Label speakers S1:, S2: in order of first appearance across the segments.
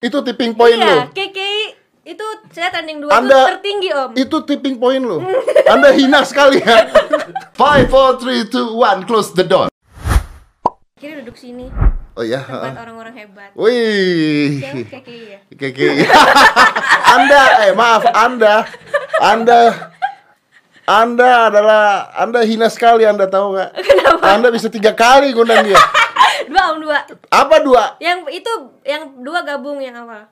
S1: Itu tipping point
S2: iya,
S1: lo.
S2: KKI itu saya trending dua
S1: Anda-
S2: tuh tertinggi om.
S1: Itu tipping point lo. Anda hina sekali ya. Five, four, three, two, one, close the door.
S2: Kira duduk sini
S1: Oh ya.
S2: tempat orang-orang hebat.
S1: Wih.
S2: KKI ya?
S1: Keke. anda, eh maaf, Anda, Anda, Anda adalah Anda hina sekali, Anda tahu nggak?
S2: Kenapa?
S1: Anda bisa tiga kali ngundang dia.
S2: Dua om dua.
S1: Apa dua?
S2: Yang itu yang dua gabung yang awal.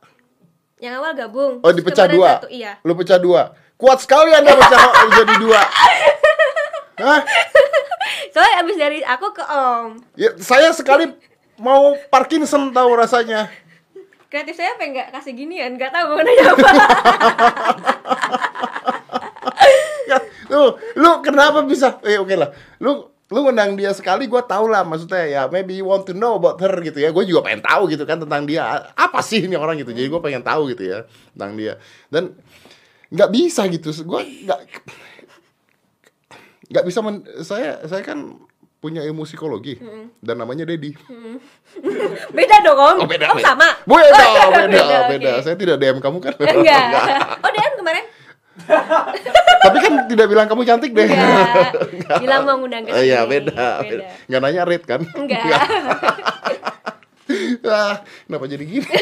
S2: Yang awal gabung.
S1: Oh dipecah dua.
S2: Satu, iya.
S1: Lu pecah dua. Kuat sekali Anda pecah jadi dua. Hah?
S2: Soalnya abis dari aku ke om.
S1: Ya, saya sekali mau Parkinson tahu rasanya.
S2: Kreatif saya apa nggak kasih ginian? Nggak tahu mau nanya apa.
S1: Lu, lu kenapa bisa? Eh oke lah. Lu lu ngundang dia sekali gua tau lah maksudnya ya maybe you want to know about her gitu ya gue juga pengen tahu gitu kan tentang dia apa sih ini orang gitu jadi gue pengen tahu gitu ya tentang dia dan nggak bisa gitu gue nggak nggak bisa men, saya saya kan punya ilmu psikologi dan namanya Dedi
S2: beda dong om.
S1: oh beda
S2: Om
S1: beda.
S2: sama.
S1: beda
S2: Oh,
S1: beda
S2: oke.
S1: beda saya tidak DM kamu kan
S2: Enggak. Oh DM kemarin?
S1: Tapi kan tidak bilang kamu cantik deh
S2: Enggak. Bilang mau ngundang ke
S1: Oh, iya
S2: sini.
S1: beda, beda. Nggak nanya rate kan?
S2: Enggak.
S1: ah, kenapa jadi gini?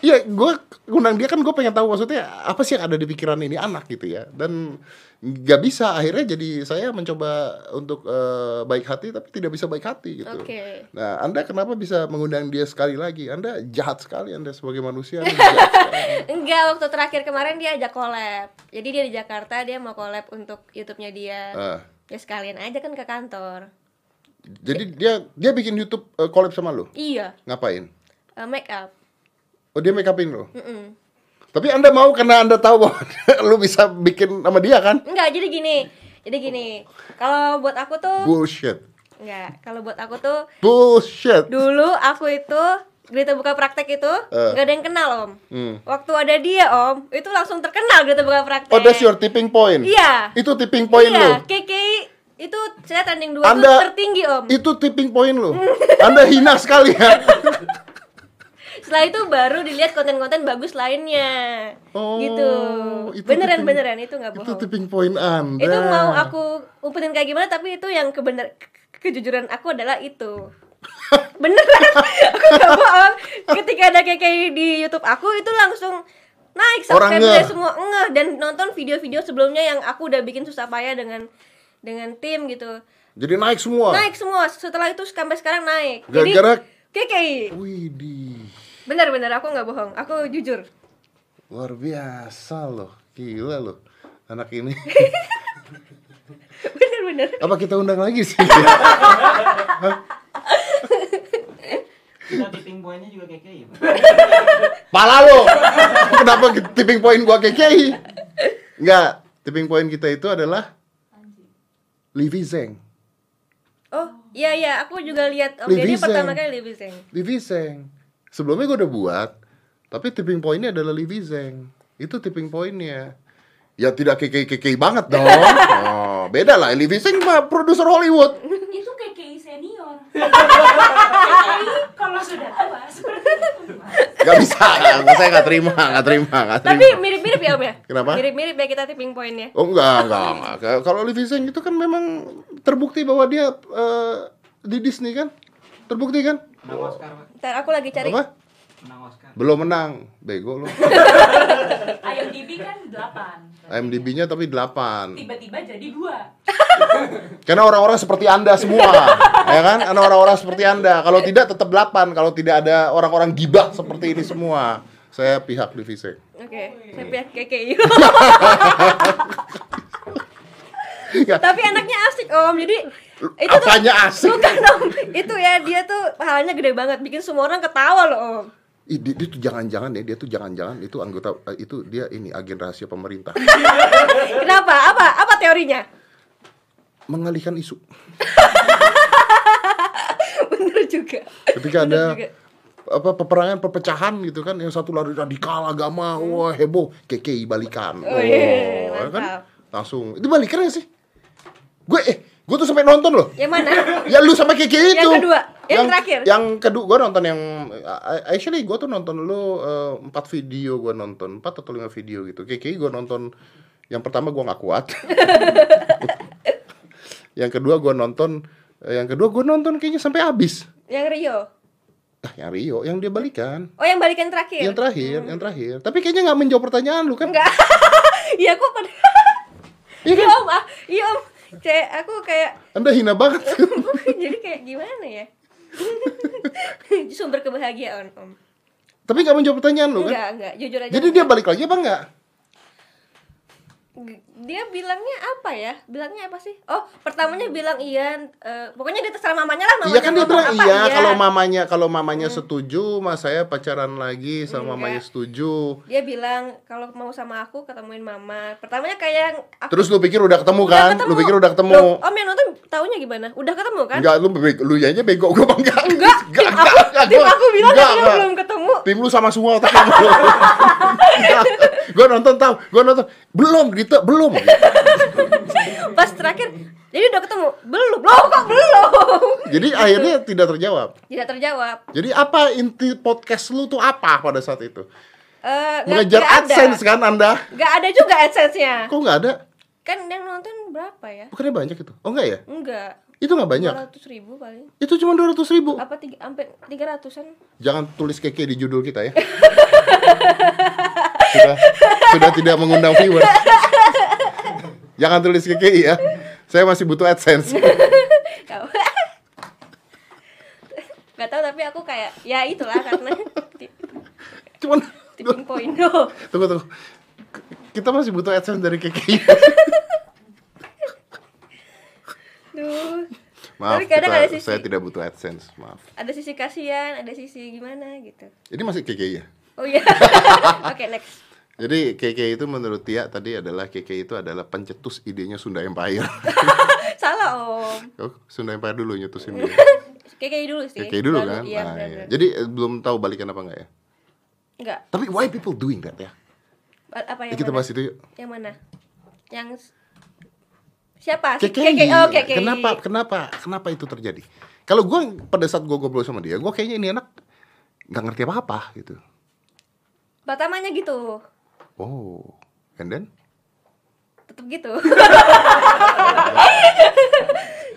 S1: Iya, gue ngundang dia kan gue pengen tahu maksudnya apa sih yang ada di pikiran ini anak gitu ya. Dan nggak bisa akhirnya jadi saya mencoba untuk eh, baik hati tapi tidak bisa baik hati gitu.
S2: Oke.
S1: Nah, Anda kenapa bisa mengundang dia sekali lagi? Anda jahat sekali Anda sebagai manusia.
S2: Enggak, waktu terakhir kemarin dia ajak collab. Jadi dia di Jakarta, dia mau collab untuk YouTube-nya dia.
S1: Ah,
S2: Ya sekalian aja kan ke kantor.
S1: Jadi dia dia bikin YouTube eh, collab sama lo.
S2: Iya,
S1: Ngapain?
S2: eh, make up.
S1: Oh, dia make upin lo.
S2: Mm-mm.
S1: Tapi Anda mau karena Anda tahu bahwa lu bisa bikin sama dia kan?
S2: Enggak, jadi gini. Jadi gini. Kalau buat aku tuh
S1: Bullshit.
S2: enggak, kalau buat aku tuh
S1: Bullshit.
S2: dulu aku itu Berita buka praktek itu
S1: Eh.
S2: nggak ada yang kenal om.
S1: Hmm.
S2: Waktu ada dia om, itu langsung terkenal berita buka praktek.
S1: Oh, that's your tipping point.
S2: Iya.
S1: Itu tipping point
S2: iya,
S1: lu.
S2: KKI itu saya trending dua
S1: Anda-
S2: tuh tertinggi om.
S1: Itu tipping point lu. Anda hina sekali ya.
S2: Setelah itu baru dilihat konten-konten bagus lainnya.
S1: Oh,
S2: gitu.
S1: itu
S2: Beneran
S1: tipping-
S2: beneran itu nggak
S1: Itu
S2: bohong.
S1: tipping point Anda.
S2: Itu mau aku umpetin kayak gimana tapi itu yang kebenar ke- kejujuran aku adalah itu. Beneran. aku gak bohong. Ketika ada KKI di YouTube aku itu langsung naik subscribe semua ngeh dan nonton video-video sebelumnya yang aku udah bikin susah payah dengan dengan tim gitu.
S1: Jadi naik semua.
S2: Naik semua. Setelah itu sampai sekarang naik. Jadi
S1: Gara-gara
S2: KKI.
S1: Widih.
S2: Bener-bener aku nggak bohong. Aku jujur.
S1: Luar biasa loh. Gila loh. Anak ini.
S2: Bener-bener.
S1: Apa kita undang lagi sih?
S3: Kita tipping pointnya juga kayak
S1: Pala lo. Kenapa tipping point gua KKI? Enggak, tipping point kita itu adalah Livi Zeng.
S2: Oh, iya iya, aku juga lihat Om
S1: Livi
S2: Deddy pertama
S1: Zeng.
S2: kali Livi Zeng.
S1: Livi Zeng. Sebelumnya gue udah buat, tapi tipping pointnya adalah Livi Zeng. Itu tipping pointnya. Ya tidak KKI-KKI banget dong. Oh, beda lah. Livi Zeng mah produser Hollywood.
S4: Senior KKI kalau sudah tua seperti itu.
S1: Gak bisa, nggak, saya nggak terima, nggak terima, nggak terima.
S2: Tapi mirip-mirip ya Om ya?
S1: Kenapa?
S2: Mirip-mirip ya kita tipping pointnya.
S1: Oh enggak, enggak, enggak. Kalau Livi Zeng itu kan memang terbukti bahwa dia eh, di Disney kan? Terbukti kan?
S3: Menang Oscar, Pak.
S2: Ntar aku lagi cari.
S1: Apa?
S3: Menang Oscar.
S1: Belum menang. Bego lu.
S4: IMDb kan 8
S1: IMDb-nya tapi 8.
S4: tiba-tiba jadi dua
S1: Karena orang-orang seperti Anda semua, ya kan? Karena orang-orang seperti Anda. Kalau tidak tetap 8, kalau tidak ada orang-orang gibah seperti ini semua. Saya pihak Zeng.
S2: Oke, saya pihak KKI.
S1: Ya,
S2: Tapi anaknya asik Om. Jadi itu tuh
S1: apanya asik?
S2: bukan Om. Itu ya dia tuh pahalanya gede banget, bikin semua orang ketawa loh Om.
S1: Ih, dia, dia tuh jangan-jangan ya, dia tuh jangan-jangan itu anggota eh, itu dia ini agen rahasia pemerintah.
S2: Kenapa? Apa? Apa teorinya?
S1: Mengalihkan isu.
S2: Bener juga.
S1: Ketika
S2: Bener
S1: ada
S2: juga.
S1: apa peperangan perpecahan gitu kan yang satu lari radikal agama wah heboh KKI balikan
S2: Oh, iya,
S1: ya kan
S2: mantap.
S1: langsung itu balikan gak sih gue eh Gue tuh sampai nonton loh.
S2: Yang mana?
S1: Ya lu sama Keke itu.
S2: Yang kedua, yang terakhir.
S1: Yang kedua gue nonton yang actually gue tuh nonton lu eh, empat video gue nonton empat atau lima video gitu. Keke gue nonton yang pertama gue nggak kuat. yang kedua gue nonton eh, yang kedua gue nonton kayaknya sampai habis.
S2: Yang Rio.
S1: Ah, yang Rio, yang dia balikan.
S2: Oh, yang balikan terakhir.
S1: Yang terakhir, yang terakhir. Tapi kayaknya nggak menjawab pertanyaan lu kan?
S2: Enggak. Iya, aku pada
S1: Iya
S2: Iya,
S1: kan?
S2: Om. Ah, iya, Om. Kayak aku kayak
S1: Anda hina banget.
S2: jadi kayak gimana ya? Sumber kebahagiaan, Om.
S1: Tapi nggak menjawab pertanyaan lu kan?
S2: Enggak, enggak, jujur aja.
S1: Jadi dia balik lagi apa enggak?
S2: Dia bilangnya apa ya? Bilangnya apa sih? Oh, pertamanya bilang iya, eh, pokoknya dia terserah mamanya lah, mamanya
S1: Iya kan dia bilang
S2: apa,
S1: iya kalau mamanya kalau mamanya setuju, mas saya pacaran lagi sama
S2: Enggak.
S1: mamanya setuju.
S2: Dia bilang kalau mau sama aku ketemuin mama. Pertamanya kayak aku
S1: Terus lu pikir udah ketemu
S2: Udah
S1: kan?
S2: ketemu.
S1: Lu pikir udah ketemu?
S2: Loh, Om yang nonton taunya gimana? Udah ketemu kan?
S1: Enggak, lu bego, lu aja bego gua bang enggak.
S2: Enggak, tim aku, tim
S1: gua-
S2: aku bilang
S1: enggak, enggak.
S2: belum ketemu.
S1: Tim lu sama semua belum. Gue nonton tahu, gue nonton belum gitu, belum.
S2: Pas terakhir, jadi udah ketemu? Belum, belum kok belum.
S1: Jadi akhirnya tidak terjawab.
S2: Tidak terjawab.
S1: Jadi apa inti podcast lu tuh apa pada saat itu?
S2: Nggak-
S1: Mengejar
S2: ada.
S1: AdSense kan Anda?
S2: Nggak ada juga AdSense-nya.
S1: Kok nggak ada?
S2: Kan yang nonton berapa ya?
S1: Bukannya banyak itu? Oh enggak ya?
S2: Enggak.
S1: Itu nggak banyak.
S2: 200 ribu paling.
S1: Itu cuma 200 ribu.
S2: Apa tiga, sampai 300-an?
S1: Jangan tulis keke di judul kita ya. sudah sudah tidak mengundang viewers. Jangan tulis KKI ya. Saya masih butuh AdSense.
S2: Gak tahu tapi aku kayak ya itulah karena
S1: Cuman
S2: tipping point
S1: tunggu tunggu. Kita masih butuh AdSense dari KKI. Maaf,
S2: Tapi kadang
S1: kita-
S2: ada sisi-
S1: saya tidak butuh AdSense. Maaf.
S2: Ada sisi kasihan, ada sisi gimana gitu.
S1: Ini masih KKI ya?
S2: Oh iya. Oke, next.
S1: Jadi KKI itu menurut Tia tadi adalah KKI itu adalah pencetus idenya Sunda Empire.
S2: Salah, Om.
S1: oh, Sunda Empire dulu nyetusin dia.
S2: KKI dulu sih.
S1: KKI dulu
S2: Baru-
S1: kan?
S2: Iya,
S1: Nah, iya. Jadi eh, belum tahu balikan apa enggak ya?
S2: Enggak.
S1: Tapi why people doing that ya?
S2: Apa yang
S1: kita
S2: mana?
S1: bahas itu yuk.
S2: Yang mana? Yang Siapa? Si
S1: KKI.
S2: KKI. Oh, KKI.
S1: Kenapa kenapa kenapa itu terjadi? Kalau gue pada saat gue ngobrol sama dia, gue kayaknya ini anak nggak ngerti apa apa gitu.
S2: Pertamanya gitu.
S1: Oh, and then?
S2: Tetep gitu.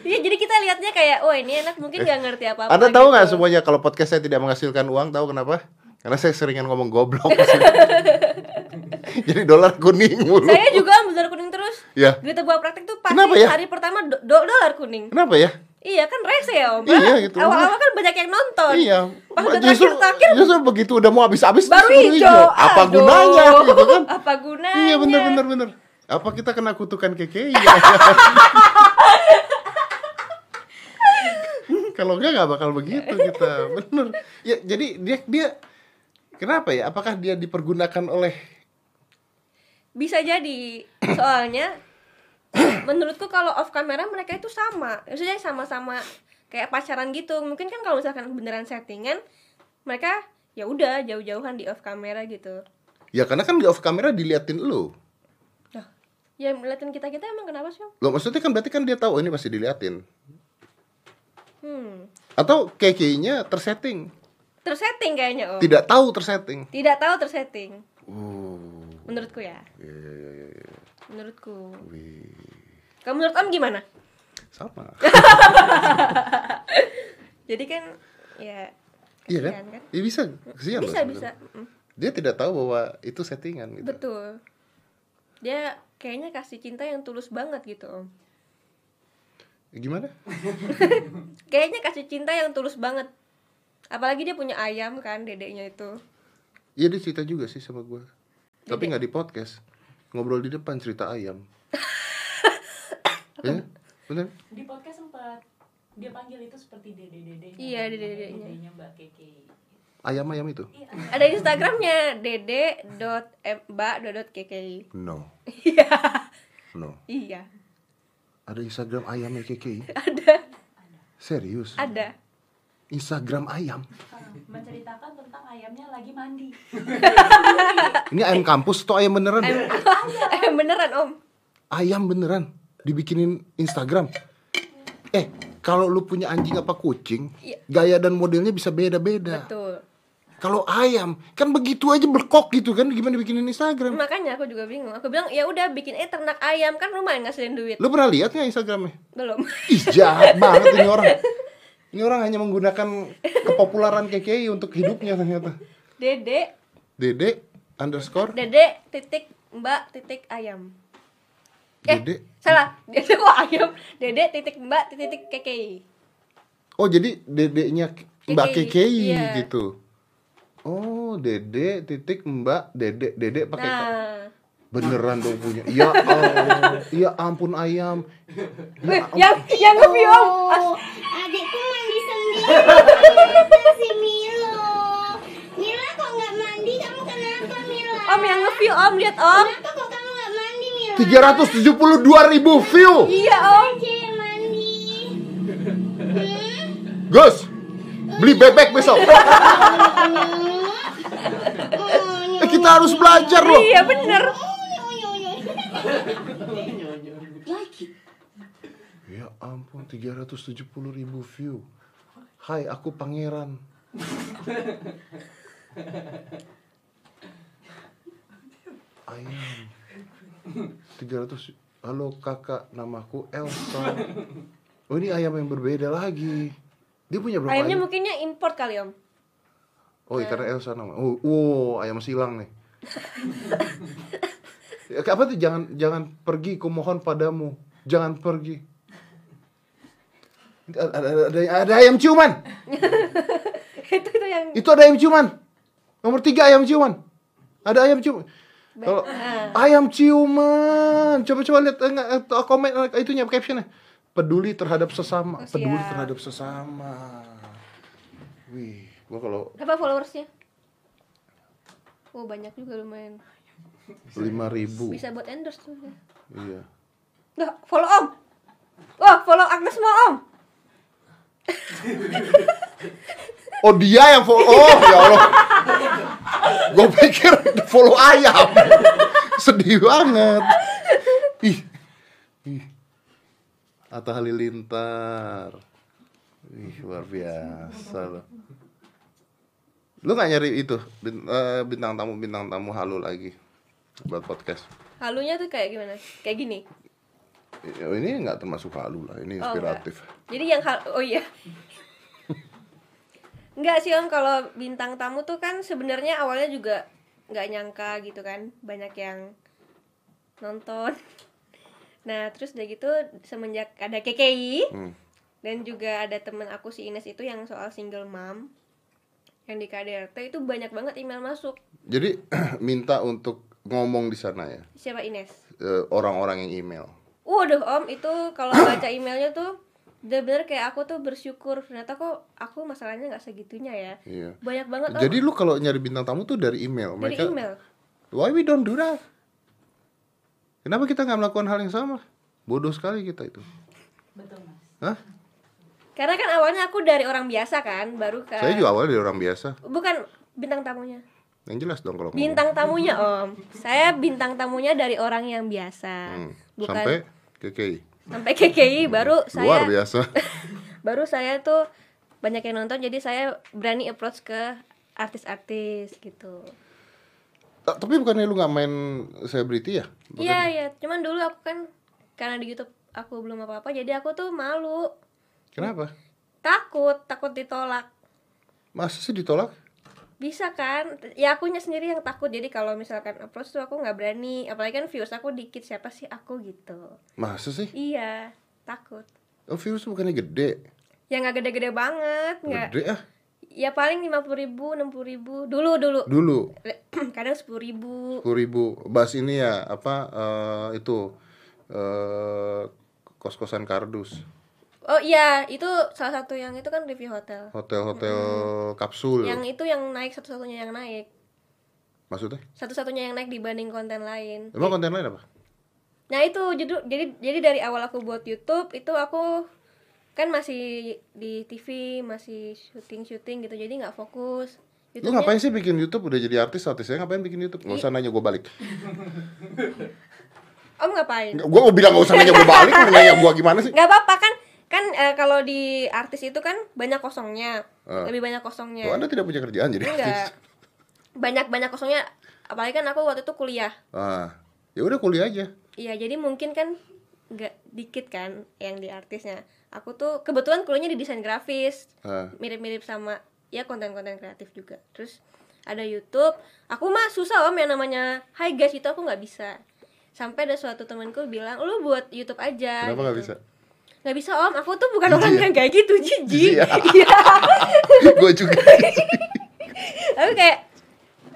S2: Iya, jadi kita lihatnya kayak, oh ini anak mungkin nggak ngerti apa-apa.
S1: Anda tahu nggak
S2: gitu.
S1: semuanya kalau podcast saya tidak menghasilkan uang? Tahu kenapa? Karena saya seringan ngomong goblok. Jadi dolar kuning mulu.
S2: Saya juga dolar kuning terus.
S1: Ya.
S2: Di buah praktek tuh pasti
S1: Kenapa ya?
S2: hari pertama do- do- dolar kuning.
S1: Kenapa ya?
S2: Iya kan rese ya om.
S1: Iya, gitu.
S2: Awal-awal kan banyak yang nonton.
S1: Iya.
S2: Pas udah
S1: justru,
S2: terakhir-terakhir
S1: justru begitu udah mau habis-habis
S2: baru hijau.
S1: Apa
S2: Aduh.
S1: gunanya gitu kan?
S2: Apa gunanya?
S1: Iya bener bener bener. Apa kita kena kutukan KKI? Kalau enggak nggak bakal begitu kita, bener. Ya jadi dia dia kenapa ya? Apakah dia dipergunakan oleh
S2: Bisa jadi. Soalnya menurutku kalau off camera mereka itu sama. Maksudnya sama-sama kayak pacaran gitu. Mungkin kan kalau misalkan beneran settingan mereka ya udah jauh-jauhan di off camera gitu.
S1: Ya karena kan di off kamera diliatin.
S2: Nah, ya ngeliatin kita kita emang kenapa sih?
S1: Loh maksudnya kan berarti kan dia tahu oh, ini masih diliatin.
S2: Hmm.
S1: Atau KKI-nya tersetting.
S2: Tersetting kayaknya om.
S1: Tidak tahu tersetting.
S2: Tidak tahu tersetting.
S1: Oh.
S2: Menurutku ya.
S1: Iya, iya, iya, iya.
S2: Menurutku.
S1: Wih.
S2: Kamu menurut om gimana?
S1: Sama.
S2: Jadi kan ya
S1: Iya kan?
S2: kan?
S1: Iya bisa. Kesian
S2: bisa bisa. Mm,
S1: Dia tidak tahu bahwa itu settingan gitu.
S2: Betul. Dia kayaknya kasih cinta yang tulus banget gitu om.
S1: Gimana?
S2: Kayaknya kasih cinta yang tulus banget. Apalagi dia punya ayam kan dedeknya itu.
S1: Iya dia cerita juga sih sama gue. Tapi
S2: Dede.
S1: nggak di podcast. Ngobrol di depan cerita ayam. ya, bener.
S4: Di podcast sempat dia panggil itu seperti dede dede.
S2: Iya, dede-dedenya.
S4: Dedenya Mbak Keke.
S1: Ayam-ayam itu?
S4: Iya.
S2: Ada Instagramnya dede.mbak.kki.
S1: No.
S2: Iya.
S1: No.
S2: Iya.
S1: Ada Instagram ayamnya KKI?
S2: Ada.
S1: Serius?
S2: Ada.
S1: Instagram ayam?
S4: Menceritakan tentang ayamnya lagi mandi.
S1: Ini ayam kampus atau ayam beneran?
S2: Eh beneran om.
S1: Ayam beneran? Dibikinin Instagram? Eh, kalau lu punya anjing apa kucing,
S2: Iya.
S1: gaya dan modelnya bisa beda-beda.
S2: betul
S1: Kalau ayam, kan begitu aja berkok gitu kan, gimana bikinin Instagram?
S2: makanya aku juga bingung aku bilang ya udah bikin eh ternak ayam kan lumayan ngasilin duit
S1: Lu pernah lihat nggak Instagramnya?
S2: belum
S1: Ih, jahat banget ini orang. Ini orang hanya menggunakan kepopuleran KKI untuk hidupnya ternyata.
S2: dede
S1: Dede underscore
S2: dede titik mbak titik ayam eh
S1: Dede.
S2: salah dede kok ayam dede titik mbak titik kekei
S1: Oh, jadi dedeknya Mbak
S2: KKI,
S1: KKI
S2: iya.
S1: gitu. Oh, Dede titik Mbak Dede Dede pakai K.
S2: nah
S1: Beneran dong punya. Ya Allah. Ya ampun ayam.
S2: Wih, yang yang nge-view om
S5: Oh, si Milo. Mila kok nggak mandi? Kamu kenapa Mila?
S2: om yang nge-view om lihat om
S5: Kenapa kok kamu nggak mandi Mila?
S1: 372 ribu view.
S2: iya om
S5: mandi. Hmm?
S1: Gus, beli bebek besok. Eh, kita harus belajar loh.
S2: iya bener
S5: Lagi.
S1: Ya ampun, 370 ribu view. Hai, aku pangeran. Ayam. 300 Halo kakak, namaku Elsa. Oh ini ayam yang berbeda lagi. Dia punya berapa
S2: ayamnya
S1: ayam?
S2: mungkinnya import kali om
S1: Oh, iya, karena Elsa nama. Oh, wow, ayam silang nih. Ya, apa tuh jangan jangan pergi, kumohon padamu. Jangan pergi. Ada, ada, ada, ayam ciuman.
S2: itu itu yang
S1: Itu ada ayam ciuman. Nomor tiga ayam ciuman. Ada ayam ciuman. Kalau ayam ciuman, coba-coba lihat eh, eh, komen eh, itunya captionnya. Peduli terhadap sesama.
S2: Oh,
S1: Peduli
S2: siap.
S1: terhadap sesama. Wih, gua kalau
S2: apa followersnya oh banyak juga lumayan
S1: lima ribu,
S2: bisa buat endorse tuh ya.
S1: iya.
S2: Nggak, follow om wah follow Agnes mau om
S1: Oh dia yang follow. Oh ya Allah. Gue pikir follow ayam. Sedih banget. Ih. Ih. Atta Halilintar. Ih, luar biasa loh. Lu gak nyari itu eh, bintang tamu bintang tamu halu lagi buat podcast.
S2: halunya tuh kayak gimana kayak gini
S1: Ini nggak termasuk halu lah, ini
S2: Oh,
S1: inspiratif.
S2: Jadi yang hal oh iya. Enggak sih Om kalau bintang tamu tuh kan sebenarnya awalnya juga nggak nyangka gitu kan banyak yang nonton. Nah terus udah gitu semenjak ada KKI
S1: Hmm.
S2: dan juga ada temen aku si Ines itu yang soal single mom yang di KDRT itu banyak banget email masuk.
S1: Jadi minta untuk ngomong di sana ya,
S2: Siapa Ines?
S1: eh, orang-orang yang email.
S2: Waduh Om itu kalau baca emailnya tuh bener-bener kayak aku tuh bersyukur ternyata kok aku masalahnya nggak segitunya ya.
S1: Iya.
S2: Banyak banget Om.
S1: Jadi lu kalau nyari bintang tamu tuh dari email.
S2: dari
S1: Mereka,
S2: email.
S1: why we don't do that? Kenapa kita nggak melakukan hal yang sama? Bodoh sekali kita itu.
S4: Betul mas.
S1: Hah?
S2: Karena kan awalnya aku dari orang biasa kan, baru ke
S1: Saya juga awalnya dari orang biasa.
S2: bukan bintang tamunya.
S1: Yang jelas dong kalau ngomong.
S2: Bintang tamunya Om. Saya bintang tamunya dari orang yang biasa.
S1: Hmm.
S2: Bukan
S1: Sampai KKI.
S2: sampai KKI baru
S1: Luar
S2: saya
S1: biasa.
S2: baru saya tuh banyak yang nonton jadi saya berani approach ke artis-artis gitu.
S1: Ta- Tapi bukannya lu nggak main selebriti ya?
S2: Iya iya, cuman dulu aku kan karena di YouTube aku belum apa-apa jadi aku tuh malu.
S1: Kenapa?
S2: Takut, takut ditolak.
S1: Masa sih ditolak?
S2: Bisa kan? Ya akunya sendiri yang takut. Jadi kalau misalkan approach tuh aku nggak berani. Apalagi kan views aku dikit. Siapa sih aku gitu?
S1: Masa sih?
S2: Iya, takut.
S1: Oh, views bukannya gede.
S2: Ya nggak gede-gede banget, nggak.
S1: Gede ah.
S2: Ya paling lima puluh ribu, enam puluh ribu. Dulu dulu.
S1: Dulu
S2: Kadang sepuluh ribu.
S1: 10.000 ribu. Bahas ini ya apa eh, itu eh kos-kosan kardus.
S2: Oh iya, itu salah satu yang itu kan review hotel.
S1: Hotel-hotel kapsul.
S2: Yang itu yang naik satu-satunya yang naik.
S1: Maksudnya?
S2: Satu-satunya yang naik dibanding konten lain.
S1: Emang konten lain apa?
S2: Nah itu jadi jadi jadi dari awal aku buat YouTube itu aku kan masih di TV masih syuting syuting gitu jadi nggak fokus.
S1: Lu ngapain sih bikin YouTube udah jadi artis artis saya ngapain bikin YouTube? Gak usah nanya gue balik.
S2: Om ngapain?
S1: Gue mau bilang gak usah nanya gue balik, nanya gue gimana sih?
S2: Nggak apa-apa kan kan eh, kalau di artis itu kan banyak kosongnya
S1: Ah.
S2: lebih banyak kosongnya
S1: Oh, anda tidak punya kerjaan jadi
S2: enggak
S1: artis.
S2: banyak banyak kosongnya apalagi kan aku waktu itu kuliah
S1: Ah, ya udah kuliah aja.
S2: Iya, jadi mungkin kan nggak dikit kan yang di artisnya. Aku tuh kebetulan kuliahnya di desain grafis,
S1: Ah.
S2: mirip-mirip sama ya konten-konten kreatif juga. Terus ada YouTube. Aku mah susah om yang namanya Hi guys itu aku nggak bisa. Sampai ada suatu temanku bilang, lu buat YouTube aja.
S1: Kenapa nggak
S2: gitu.
S1: bisa?
S2: Nggak bisa om, aku tuh bukan
S1: Jijik
S2: orang
S1: ya?
S2: yang kayak gitu, jijik.
S1: Jijik ya?
S2: Iya.
S1: gue juga.
S2: Tapi kayak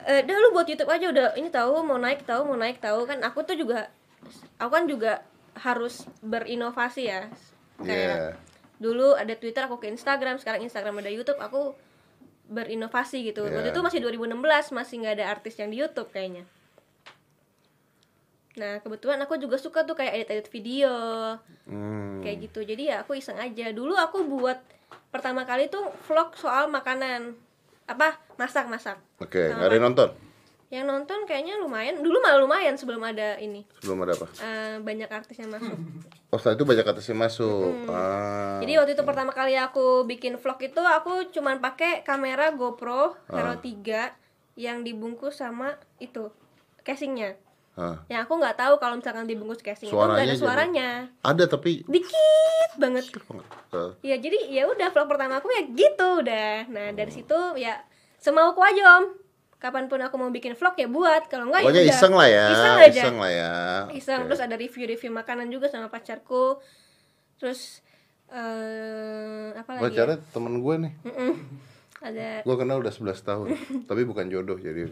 S2: eh udah lu buat YouTube aja udah ini tahu mau naik tahu mau naik tahu kan aku tuh juga aku kan juga harus berinovasi ya kayak
S1: Iya.
S2: dulu ada Twitter aku ke Instagram sekarang Instagram ada YouTube aku berinovasi gitu waktu
S1: Iya.
S2: itu masih 2016 masih nggak ada artis yang di YouTube kayaknya nah kebetulan aku juga suka tuh kayak edit-edit video.
S1: Hmm.
S2: kayak gitu. Jadi ya aku iseng aja. Dulu aku buat pertama kali tuh vlog soal makanan. Apa? Masak masak.
S1: Oke,
S2: Sama
S1: ada yang nonton?
S2: yang nonton kayaknya lumayan. Dulu malah lumayan sebelum ada ini.
S1: Sebelum ada apa?
S2: eh, banyak artis yang masuk.
S1: Oh, setelah itu banyak atasnya masuk. Ah.
S2: jadi waktu itu pertama kali aku bikin vlog itu aku cuman pakai kamera GoPro Hero 3 yang dibungkus sama itu casingnya
S1: Ah.
S2: yang aku nggak tahu kalau misalkan dibungkus casing itu nggak
S1: Suaranya
S2: ada
S1: jadi-
S2: suaranya
S1: Ada tapi
S2: dikit banget ya jadi ya udah vlog pertama aku ya gitu udah nah dari situ ya semauku aja om kapan pun aku mau bikin vlog ya buat kalau enggak
S1: pokoknya
S2: ya
S1: iseng lah ya.
S2: iseng aja
S1: Iseng lah ya.
S2: iseng terus ada review-review makanan juga sama pacarku terus eh apa lagi ya?
S1: Pacarnya temen gue nih.
S2: Mm-mm. ada
S1: Gue kenal udah 11 tahun. tapi bukan jodoh jadi.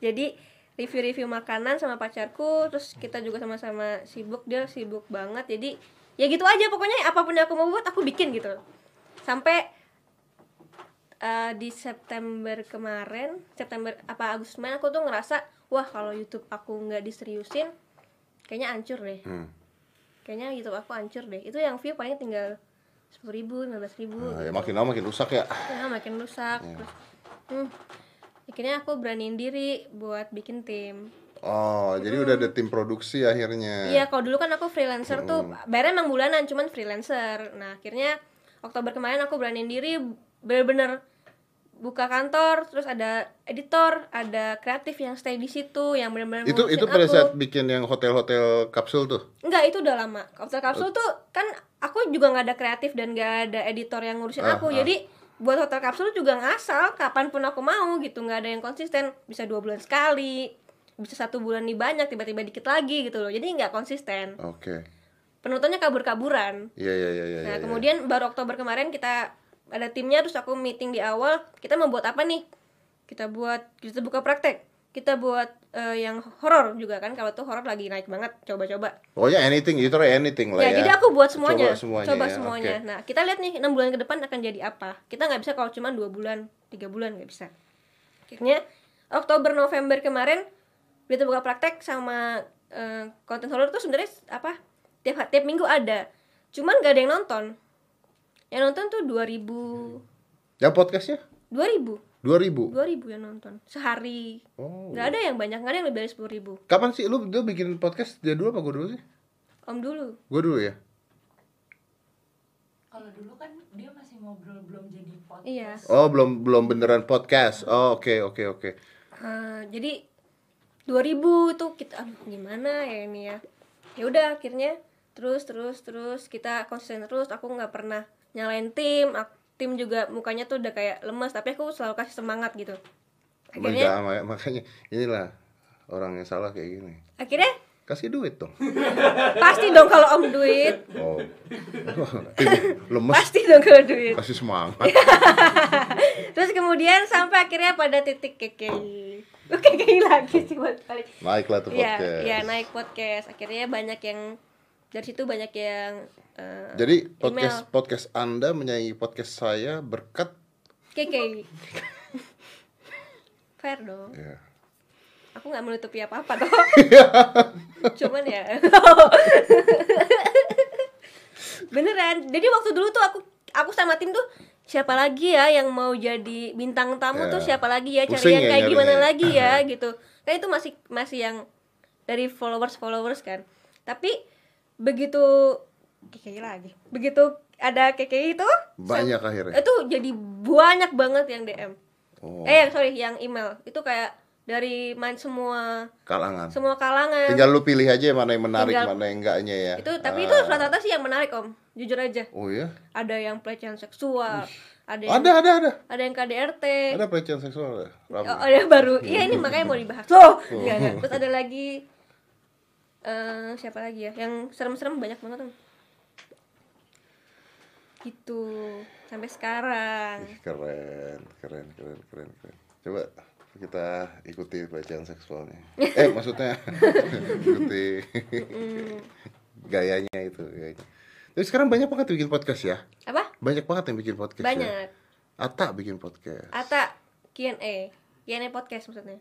S2: jadi review-review makanan sama pacarku terus kita juga sama-sama sibuk dia sibuk banget jadi ya gitu aja pokoknya apa pun yang aku mau buat aku bikin gitu. Sampai eh, di September kemarin September apa Agustus kemarin aku tuh ngerasa wah kalau YouTube aku nggak diseriusin kayaknya hancur deh.
S1: Hmm.
S2: kayaknya YouTube aku hancur deh. Itu yang view paling tinggal sepuluh ribu lima belas ribu.
S1: Nah, ya makin lama makin rusak ya.
S2: ya makin rusak terus hmm, akhirnya aku beraniin diri buat bikin tim
S1: Oh, jadi udah ada tim produksi akhirnya.
S2: iya kalau dulu kan aku freelancer tuh bayarnya emang bulanan cuman freelancer nah akhirnya Oktober kemarin aku beraniin diri bener-bener buka kantor terus ada editor ada kreatif yang stay di situ yang bener-bener
S1: Itu itu pada
S2: aku.
S1: saat bikin yang hotel-hotel kapsul tuh.
S2: Enggak, itu udah lama. Hotel kapsul tuh kan aku juga nggak ada kreatif dan nggak ada editor yang ngurusin
S1: Ah,
S2: aku.
S1: ah.
S2: Jadi buat hotel kapsul juga ngasal kapan pun aku mau gitu nggak ada yang konsisten bisa dua bulan sekali bisa satu bulan nih banyak tiba-tiba dikit lagi gitu loh jadi nggak konsisten
S1: Oke.
S2: penontonnya kabur-kaburan
S1: Iya iya iya iya.
S2: nah
S1: iya.
S2: kemudian baru Oktober kemarin kita ada timnya terus aku meeting di awal kita mau buat apa nih kita buat kita buka praktek kita buat eh, yang horor juga kan kalau tuh horor lagi naik banget coba-coba.
S1: Pokoknya anything, you try anything lah
S2: ya,
S1: ya.
S2: jadi aku buat semuanya.
S1: Coba semuanya.
S2: coba
S1: ya,
S2: semuanya.
S1: oke.
S2: nah kita lihat nih enam bulan ke depan akan jadi apa. Kita nggak bisa kalau cuma dua bulan tiga bulan nggak bisa. Akhirnya Oktober November kemarin kita buka praktek sama eh, konten horor tuh sebenarnya apa tiap tiap minggu ada. Cuman gak ada yang nonton. Yang nonton tuh 2000
S1: Ya podcastnya
S2: 2000
S1: 2000.
S2: 2000 yang nonton sehari
S1: Oh.
S2: nggak ada yang banyak nggak ada yang lebih dari sepuluh ribu
S1: Kapan sih lu lu bikin podcast dia dulu apa gue dulu sih?
S2: om dulu
S1: Gue dulu ya.
S4: Kalau dulu kan dia masih ngobrol belum jadi podcast.
S2: iya
S1: Oh, belum belum beneran podcast. Oh, oke oke oke.
S2: Eh, jadi 2000 tuh kita aduh, gimana ya ini ya ya udah akhirnya terus terus terus kita konsisten terus aku nggak pernah nyalain tim ak- tim juga mukanya tuh udah kayak lemes tapi aku selalu kasih semangat gitu akhirnya
S1: Makanya, makanya inilah orang yang salah kayak gini.
S2: akhirnya
S1: Kasih duit dong.
S2: pasti dong kalau om duit
S1: Oh. Lemes
S2: pasti dong kalau duit
S1: kasih semangat.
S2: terus kemudian sampai akhirnya pada titik kekei Lu kekei lagi sih buat kali
S1: Naiklah tuh
S2: Iya,
S1: podcast.
S2: iya naik podcast. Akhirnya banyak yang dari situ banyak yang eh,
S1: Jadi podcast
S2: email.
S1: podcast Anda menyanyi podcast saya berkat
S2: KK. Fair dong.
S1: ya.
S2: Aku nggak menutupi apa-apa dong. Cuman ya. Beneran. Jadi waktu dulu tuh aku aku sama tim tuh siapa lagi ya yang mau jadi bintang tamu
S1: Ya.
S2: tuh siapa lagi ya cari yang
S1: ya
S2: kayak gimana
S1: nyarinya.
S2: lagi ya gitu. Kan itu masih masih yang dari followers followers kan. Tapi begitu KKI lagi begitu ada KKI itu
S1: Banyak akhirnya.
S2: itu jadi banyak banget yang DM
S1: Oh,
S2: eh yang sorry yang email itu kayak dari main semua
S1: kalangan.
S2: semua kalangan
S1: Tinggal lu pilih aja yang mana yang menarik,
S2: Tinggal-
S1: mana yang enggaknya ya.
S2: itu tapi
S1: Ah.
S2: itu rata-rata sih yang menarik om jujur aja
S1: Oh iya.
S2: ada yang pelecehan seksual ada yang
S1: Ada, ada, ada.
S2: ada yang KDRT
S1: Ada pelecehan seksual ya. Rame.
S2: Oh, ada yang baru. Iya ini makanya mau dibahas. Loh, enggak, enggak. Terus ada lagi eh siapa lagi ya? Yang serem-serem banyak banget, Om. Gitu. Sampai sekarang.
S1: Ih, Keren, keren, keren, keren, keren. Coba kita ikuti pelecehan seksualnya. Eh, maksudnya ikuti gayanya itu, gayanya. Tapi sekarang banyak banget yang bikin podcast ya.
S2: Apa?
S1: Banyak banget yang bikin podcast. ya.
S2: Banyak.
S1: Ata bikin podcast.
S2: Ata Q&A. Q&A podcast maksudnya.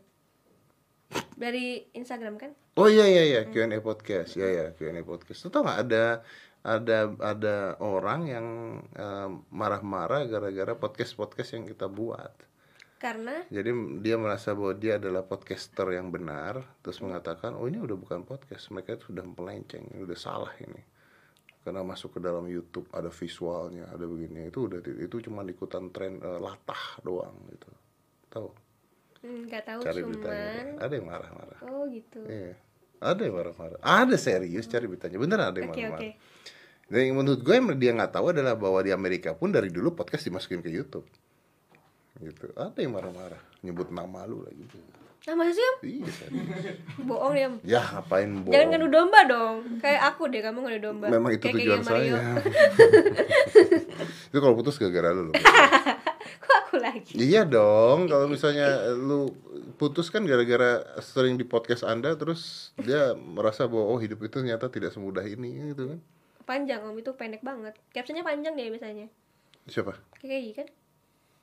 S2: Dari Instagram kan?
S1: Oh iya iya iya Q&A podcast. Iya iya Q&A podcast. Lu tau gak ada ada ada orang yang eh, marah-marah gara-gara podcast-podcast yang kita buat.
S2: Karena
S1: Jadi dia merasa bahwa dia adalah podcaster yang benar, terus mengatakan, oh ini udah bukan podcast, mereka itu sudah melenceng, ini udah salah ini. Karena masuk ke dalam YouTube ada visualnya, ada begini, itu udah itu cuma ikutan tren eh, latah doang gitu. Tahu?
S2: Hmm, nggak tahu
S1: Cari
S2: cuman.
S1: beritanya. Ada yang marah-marah.
S2: Oh gitu.
S1: Iya. Ada yang marah-marah. Ada serius cari beritanya. Bener ada yang marah-marah.
S2: oke.
S1: Dan yang menurut gue yang dia nggak tahu adalah bahwa di Amerika pun dari dulu podcast dimasukin ke YouTube. Gitu. Ada yang marah-marah, nyebut nama lu lagi.
S2: Nah masa sih Om?
S1: Iya, serius.
S2: Bohong ya.
S1: Ya ngapain bohong?
S2: Jangan ngadu domba dong. Kayak aku deh, kamu ngadu domba.
S1: Memang itu
S2: Kayak
S1: tujuan
S2: kayak
S1: saya. itu kalau putus gara-gara lu. loh.
S2: Lagi?
S1: iya dong, kalau misalnya lu putus kan gara-gara sering di podcast Anda terus dia merasa bahwa oh hidup itu ternyata tidak semudah ini gitu kan.
S2: Panjang Om, itu pendek banget. Captionnya panjang deh biasanya.
S1: Siapa?
S2: KKI kan?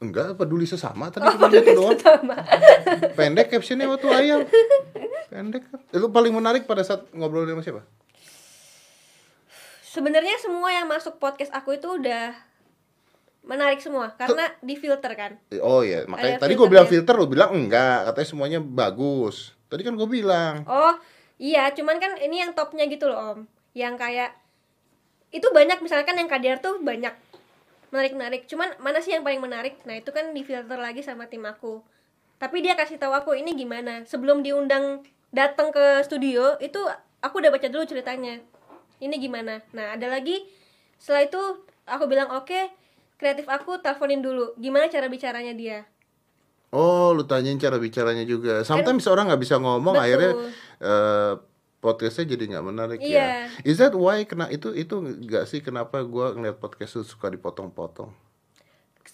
S1: Enggak, peduli sesama tadi cuma gitu doang. Pendek captionnya waktu ayam. Pendek. Eh, Lu paling menarik pada saat ngobrol sama siapa?
S2: Sebenarnya semua yang masuk podcast aku itu udah menarik semua karena difilter kan.
S1: Oh iya, makanya
S2: Ada
S1: tadi gue bilang filter, lu bilang enggak, katanya semuanya bagus. Tadi kan gue bilang.
S2: Oh, iya, cuman kan ini yang topnya gitu loh, Om. Yang kayak itu banyak misalkan yang KDR tuh banyak menarik-menarik. Cuman mana sih yang paling menarik? Nah, itu kan difilter lagi sama tim aku. Tapi dia kasih tahu aku ini gimana. Sebelum diundang datang ke studio, itu aku udah baca dulu ceritanya. Ini gimana? Nah, ada lagi setelah itu aku bilang, "Oke, kreatif aku teleponin dulu. Gimana cara bicaranya dia?"
S1: Oh, lu tanyain cara bicaranya juga. Sometimes orang nggak bisa ngomong,
S2: Betul.
S1: akhirnya eh, podcastnya jadi nggak menarik
S2: Iya.
S1: ya. Is that why kena itu itu nggak sih kenapa gua ngeliat podcast tuh suka dipotong-potong?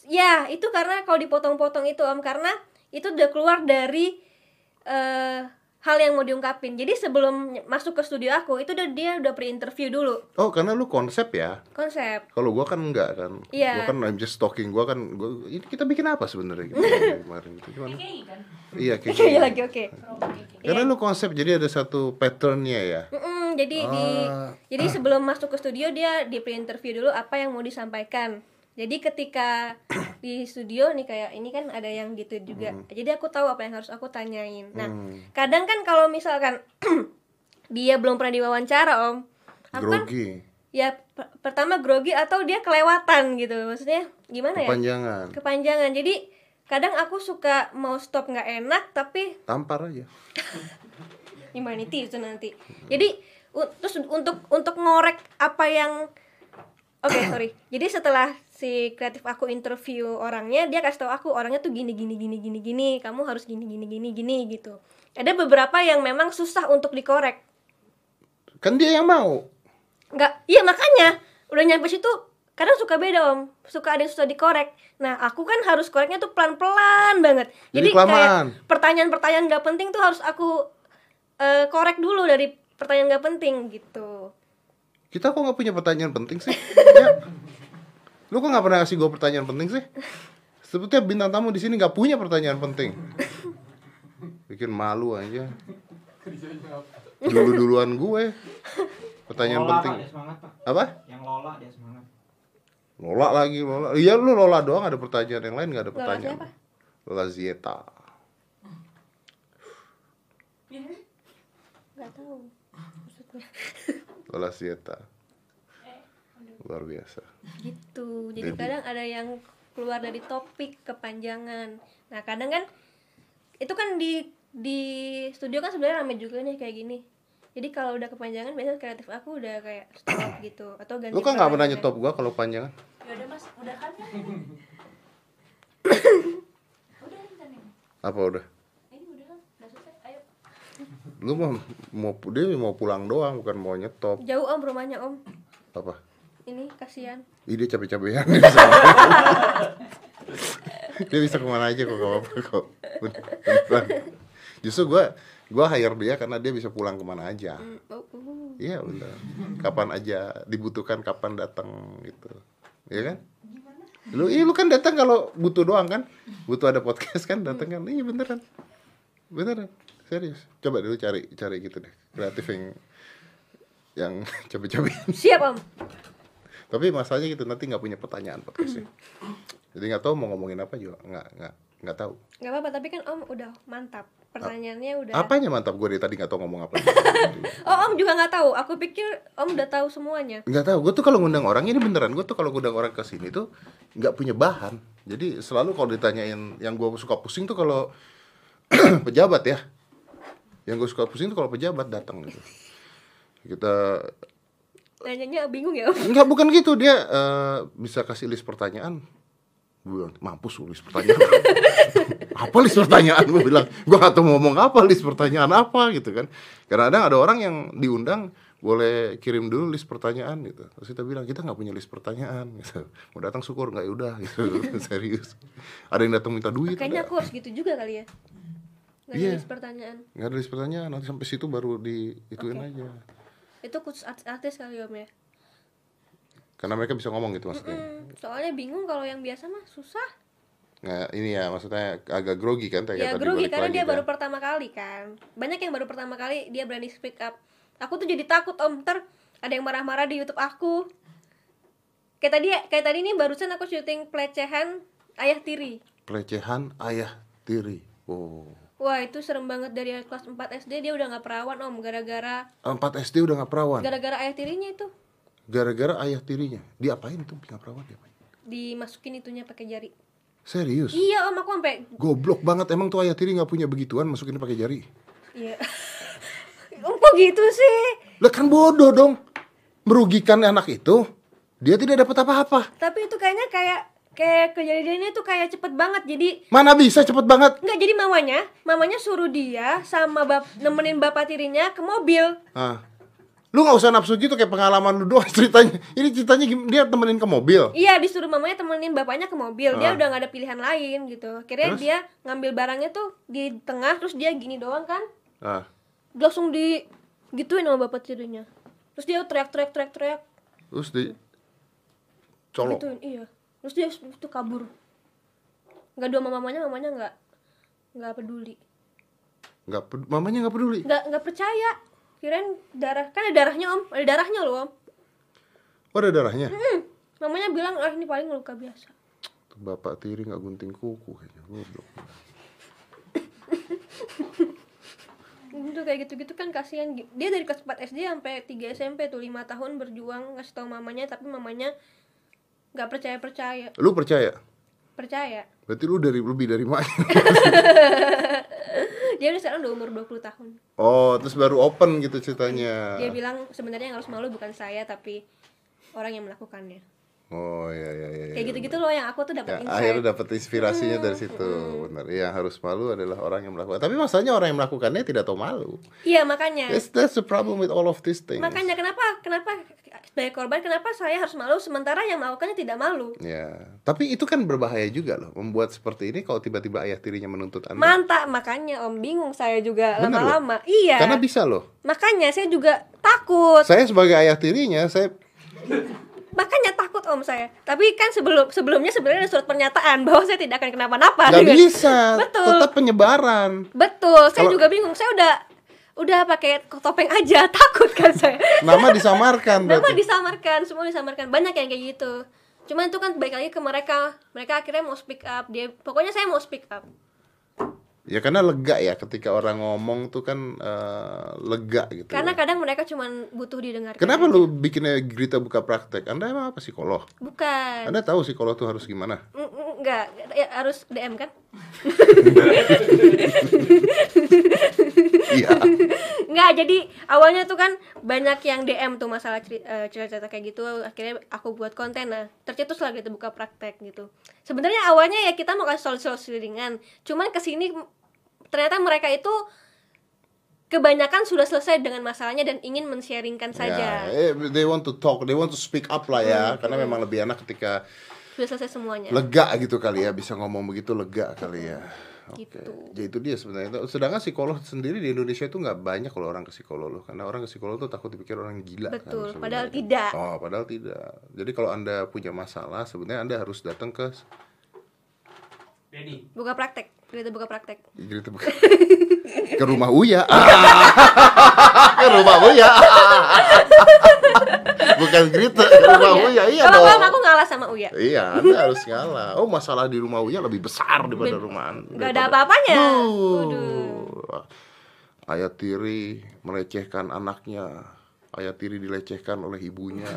S2: Ya, itu karena kalau dipotong-potong itu Om karena itu udah keluar dari eh hal yang mau diungkapin. Jadi sebelum masuk ke studio aku itu udah dia udah pre-interview dulu
S1: Oh, karena lu konsep ya.
S2: konsep.
S1: Kalau gua kan enggak kan.
S2: Iya.
S1: Gua kan I'm just talking. Gua kan gua, ini kita bikin apa sebenarnya gitu kemarin gitu. Gimana?
S4: Kan
S1: Iya, kayak
S2: Iya
S1: gitu.
S2: lagi oke.
S1: Karena lu konsep jadi ada satu patternnya ya.
S2: Mm-mm, jadi di
S1: Ah.
S2: jadi sebelum masuk ke studio dia di pre-interview dulu apa yang mau disampaikan. Jadi ketika di studio nih kayak ini kan ada yang gitu juga. Jadi aku tahu apa yang harus aku tanyain. Nah,
S1: Hmm.
S2: kadang kan kalau misalkan dia belum pernah diwawancara Om. Aku kan
S1: Grogi,
S2: ya per- pertama grogi atau dia kelewatan gitu maksudnya gimana ya
S1: kepanjangan,
S2: kepanjangan jadi kadang aku suka mau stop nggak enak tapi
S1: tampar aja.
S2: humanity itu nanti jadi terus untuk untuk ngorek apa yang oke sorry jadi setelah si kreatif aku interview orangnya dia kasih tahu aku orangnya tuh gini gini gini gini gini kamu harus gini gini gini gini gitu. Ada beberapa yang memang susah untuk dikorek.
S1: Kan dia yang mau.
S2: nggak iya makanya. Udah nyampe situ kadang suka beda om. Suka ada yang susah dikorek. Nah aku kan harus koreknya tuh pelan pelan banget.
S1: Jadi
S2: jadi, kayak pertanyaan pertanyaan nggak penting tuh harus aku eh, korek dulu dari pertanyaan nggak penting gitu.
S1: Kita kok nggak punya pertanyaan penting sih? ya. Lu kok nggak pernah kasih gue pertanyaan penting sih? Sebetulnya bintang tamu di sini nggak punya pertanyaan penting. Bikin malu aja. Dulu duluan gue. Pertanyaan
S3: Lola,
S1: penting.
S3: Pak, dia semangat pak
S1: Apa?
S3: yang Lola dia semangat
S1: Lola lagi, Lola. Iya lu Lola doang ada pertanyaan yang lain nggak ada
S2: Lola
S1: pertanyaan.
S2: siapa?
S1: Lola Zieta.
S2: tahu maksudnya
S1: Lola Zieta. Luar biasa.
S2: Gitu. Jadi
S1: Jadi-
S2: kadang ada yang keluar dari topik kepanjangan. Nah kadang kan itu kan di di studio kan sebenarnya rame juga nih kayak gini. Jadi kalau udah kepanjangan biasanya kreatif aku udah kayak stop gitu atau ganti
S1: lu kan nggak pernah
S2: peran.
S1: nyetop gua kalau panjangan
S4: Ya udah mas, udah kan? udah
S1: apa udah?
S4: Ini udah? Udah selesai. Ayo.
S1: lu mau mau dia mau pulang doang bukan mau nyetop.
S2: Jauh om rumahnya om.
S1: Apa
S2: ini kasihan.
S1: Ih, dia capek-capekan dia bisa, dia bisa ke mana aja kok gak apa-apa kok. Justru gua gua hire dia karena dia bisa pulang ke mana aja.
S2: Hmm, oh, uh.
S1: iya bener. Kapan aja dibutuhkan kapan datang gitu. Iya kan? Lu iya lu kan datang kalau butuh doang kan? Butuh ada podcast kan datang kan? Iya beneran. Beneran. Serius. Coba dulu cari cari gitu deh. Kreatif yang yang capek-capek
S2: siap om
S1: tapi masalahnya gitu nanti nggak punya pertanyaan podcastnya. Jadi nggak tahu mau ngomongin apa juga nggak nggak nggak tahu.
S2: Nggak apa-apa tapi kan om udah mantap. Pertanyaannya udah
S1: apanya mantap? Gue dari tadi nggak tahu ngomong apa.
S2: Oh om juga nggak tahu. Aku pikir om udah tahu semuanya.
S1: Nggak tahu. Gue tuh kalau ngundang orang ini beneran gue tuh kalau ngundang orang ke sini tuh nggak punya bahan. Jadi selalu kalau ditanyain yang gue suka pusing tuh kalau pejabat ya. Yang gue suka pusing tuh kalau pejabat datang gitu. Kita
S2: nanyanya bingung ya? Om
S1: Enggak bukan gitu. Dia eh, bisa kasih list pertanyaan. Gue bilang mampus lu list pertanyaan. Apa list pertanyaan? Gue bilang gue gak tahu mau ngomong apa list pertanyaan apa gitu kan. Kadang-kadang ada orang yang diundang boleh kirim dulu list pertanyaan gitu. Terus kita bilang kita nggak punya list pertanyaan gitu. Mau datang syukur nggak? Ya udah gitu. Serius. Ada yang datang minta duit
S2: kayaknya aku harus gitu juga kali ya. Nggak
S1: Iya.
S2: ada list pertanyaan.
S1: Nggak ada list pertanyaan. Nanti sampai situ baru di ituin
S2: Oke.
S1: aja
S2: itu khusus artis-artis kali om ya?
S1: Karena mereka bisa ngomong gitu maksudnya.
S2: Hmm, soalnya bingung kalau yang biasa mah susah.
S1: Nah, ini ya maksudnya agak grogi kan kayak
S2: ya
S1: tadi
S2: grogi karena dia
S1: kan.
S2: baru pertama kali kan. Banyak yang baru pertama kali dia berani speak up. Aku tuh jadi takut om. Ntar ada yang marah-marah di YouTube aku. Kayak tadi kayak tadi nih barusan aku syuting pelecehan ayah tiri.
S1: Pelecehan ayah tiri. Oh.
S2: Wah itu serem banget dari kelas 4 SD dia udah nggak perawan om gara-gara
S1: 4 SD udah nggak perawan.
S2: gara-gara ayah tirinya itu
S1: Gara-gara ayah tirinya. Dia apain tuh nggak perawan dia? apain?
S2: dimasukin itunya pakai jari
S1: Serius?
S2: iya om aku sampai
S1: Goblok banget emang tuh ayah tiri nggak punya begituan masukin pakai jari.
S2: iya om kok gitu sih
S1: Lah kan bodoh dong. Merugikan anak itu. Dia tidak dapat apa-apa.
S2: tapi itu kayaknya kayak kayak kejadiannya itu kayak cepet banget jadi
S1: Mana bisa cepet banget.
S2: Enggak, jadi mamanya, mamanya suruh dia sama bap, nemenin bapak tirinya ke mobil.
S1: Ah. Lu nggak usah nafsu gitu kayak pengalaman lu doang ceritanya. Ini ceritanya dia temenin ke mobil.
S2: Iya, disuruh mamanya temenin bapaknya ke mobil. Dia
S1: Ah.
S2: udah nggak ada pilihan lain gitu. Akhirnya
S1: Terus?
S2: dia ngambil barangnya tuh di tengah, terus dia gini doang kan.
S1: Ah.
S2: Langsung di gituin sama bapak tirinya. Terus dia teriak-teriak teriak-teriak
S1: Terus di colok.
S2: gituin, iya. Terus dia itu kabur. Nggak dua mamanya, mamanya nggak nggak peduli.
S1: Nggak ped- mamanya nggak peduli.
S2: Nggak nggak percaya. Kirain darah, kan ada darahnya om, ada darahnya loh om.
S1: Oh ada darahnya.
S2: Hmm, mamanya bilang ah ini paling luka biasa.
S1: Tuh Bapak tiri nggak gunting kuku kayaknya goblok.
S2: itu kayak gitu-gitu kan kasihan dia dari kelas 4 SD sampai 3 SMP tuh 5 tahun berjuang ngasih tahu mamanya tapi mamanya nggak percaya percaya
S1: Lu percaya?
S2: percaya
S1: Berarti lu dari lebih dari mak.
S2: dia udah sekarang udah umur 20 tahun
S1: Oh, terus baru open gitu ceritanya.
S2: dia bilang sebenarnya yang harus malu bukan saya tapi orang yang melakukannya
S1: Oh iya iya iya.
S2: kayak
S1: iya,
S2: gitu-gitu loh yang aku tuh
S1: Ya,
S2: dapat
S1: akhirnya
S2: insight
S1: dapat inspirasinya dari situ, benar. Yang harus malu adalah orang yang melakukan. Tapi masalahnya orang yang melakukannya tidak tahu malu.
S2: iya makanya
S1: That's, that's the problem with all of these things.
S2: makanya kenapa kenapa sebagai korban kenapa saya harus malu sementara yang melakukannya tidak malu
S1: Ya, tapi itu kan berbahaya juga loh. Membuat seperti ini kalau tiba-tiba ayah tirinya menuntut anda.
S2: mantap makanya om bingung saya juga lama-lama iya
S1: Karena bisa loh.
S2: makanya saya juga takut
S1: Saya sebagai ayah tirinya, saya
S2: makanya takut om saya tapi kan sebelum sebelumnya sebenarnya ada surat pernyataan bahwa saya tidak akan kenapa-napa
S1: nggak
S2: dengan-
S1: bisa.
S2: betul
S1: Tetap penyebaran.
S2: betul saya
S1: Kalau-
S2: juga bingung saya udah udah pakai topeng aja takut kan saya
S1: Nama disamarkan
S2: nama
S1: berarti.
S2: disamarkan semua disamarkan banyak yang kayak gitu cuman itu kan baik lagi ke mereka mereka akhirnya mau speak up dia pokoknya saya mau speak up
S1: Ya karena lega ya ketika orang ngomong tuh kan eh, lega gitu.
S2: karena kadang mereka cuma butuh didengarkan
S1: Kenapa lu bikinnya Grita buka praktek? Anda emang apa psikolog?
S2: bukan
S1: Anda tahu psikolog tuh harus gimana?
S2: Mm, mm, enggak ya, harus DM kan
S1: Iya.
S2: Enggak, jadi awalnya tuh kan banyak yang DM tuh masalah eh, cerita-cerita kayak gitu. Akhirnya aku buat konten nah, tercetus lah gitu buka praktek gitu. Sebenarnya awalnya ya kita mau kasih solusi ringan. Cuman ke sini ternyata mereka itu kebanyakan sudah selesai dengan masalahnya dan ingin men-sharingkan saja.
S1: Ya, eh, they want to talk, they want to speak up lah ya. Karena memang lebih enak ketika
S2: Sudah selesai semuanya.
S1: lega gitu kali ya, bisa ngomong begitu lega kali ya. Oke,
S2: Gitu.
S1: jadi itu dia sebenarnya. Sedangkan psikolog sendiri di Indonesia itu nggak banyak kalau orang ke psikolog loh, karena orang ke psikolog tuh takut dipikir orang gila. kan,
S2: Betul,
S1: sebenarnya.
S2: padahal tidak.
S1: Oh, padahal tidak. Jadi kalau anda punya masalah, sebenarnya anda harus datang ke
S3: Dedi.
S2: Buka praktek, kita buka praktek.
S1: Gitu, bukan. ke rumah Uya. ke rumah Uya. bukan ke rumah Uya. Iya
S2: Kalau
S1: dong.
S2: aku ngalah sama Uya.
S1: Iya, Anda harus ngalah. Oh, masalah di rumah Uya lebih besar daripada rumah Anda.
S2: Nggak ada apa-apanya.
S1: Ayah tiri melecehkan anaknya. Ayah tiri dilecehkan oleh ibunya.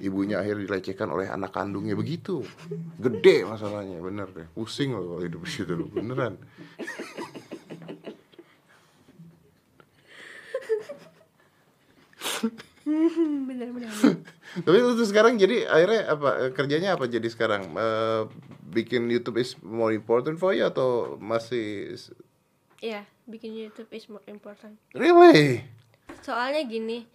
S1: Ibunya akhirnya dilecehkan oleh anak kandungnya begitu. Gede masalahnya, bener deh. Pusing loh kalau hidup di situ beneran.
S2: Bener bener.
S1: Tapi tuh sekarang jadi akhirnya apa eh, kerjanya apa jadi sekarang? Eh, bikin YouTube is more important for you atau masih
S2: Iya, bikin YouTube is more important.
S1: really?
S2: Soalnya gini,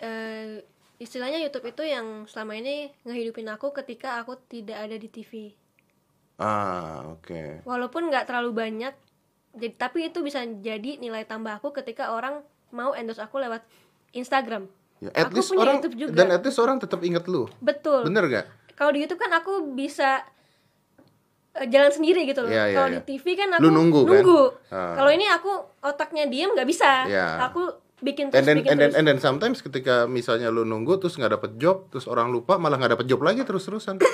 S2: eh istilahnya YouTube itu yang selama ini ngehidupin aku ketika aku tidak ada di TV.
S1: Ah, oke.
S2: Walaupun nggak terlalu banyak, jadi tapi itu bisa jadi nilai tambah aku ketika orang mau endorse aku lewat Instagram.
S1: Ya, at
S2: Aku
S1: least
S2: punya
S1: orang
S2: YouTube juga.
S1: dan at least orang tetap inget lu.
S2: Betul.
S1: Bener gak?
S2: Kalau di YouTube kan aku bisa eh, jalan sendiri gitu loh.
S1: Iya, iya,
S2: Kalau
S1: iya.
S2: di TV kan aku
S1: Lu nunggu, kan? Ah.
S2: Kalau ini aku otaknya diem nggak bisa.
S1: Iya.
S2: Aku bikin terus
S1: And then,
S2: bikin
S1: and then,
S2: terus.
S1: and then sometimes ketika misalnya lu nunggu terus nggak dapet job, terus orang lupa malah nggak dapet job lagi terus-terusan.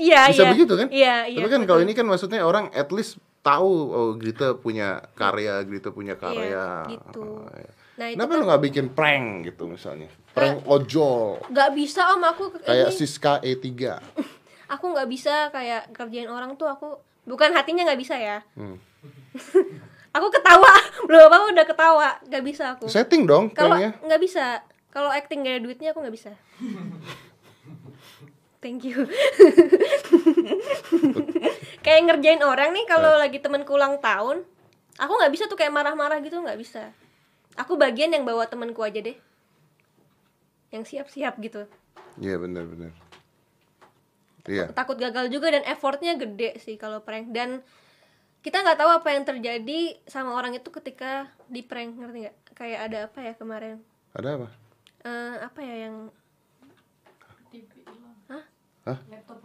S2: Iya,
S1: Bisa
S2: iya.
S1: begitu kan?
S2: Iya, iya.
S1: Tapi kan kalau ini kan maksudnya orang at least tahu oh Grita punya karya, Grita punya karya.
S2: Iya, gitu.
S1: Oh, iya.
S2: Nah, itu
S1: Kenapa
S2: kan
S1: lu nggak bikin prank gitu misalnya? Prank ojol
S2: nggak bisa om aku
S1: kayak
S2: ini
S1: Siska E E3.
S2: aku nggak bisa kayak kerjain orang tuh aku bukan hatinya nggak bisa ya.
S1: Hmm.
S2: aku ketawa belum apa udah ketawa nggak bisa aku.
S1: Setting dong
S2: Kalau nggak bisa kalau acting gak ada duitnya aku nggak bisa. Thank you. kayak ngerjain orang nih kalau
S1: Nah.
S2: lagi temenku ulang tahun, aku nggak bisa tuh kayak marah-marah gitu nggak bisa. Aku bagian yang bawa temenku aja deh, yang siap-siap gitu.
S1: Iya benar-benar. Iya.
S2: Takut gagal juga dan effortnya gede sih kalau prank dan kita nggak tahu apa yang terjadi sama orang itu ketika di prank ngerti nggak? Kayak ada apa ya kemarin?
S1: Ada apa?
S2: Eh, apa ya yang
S1: Laptop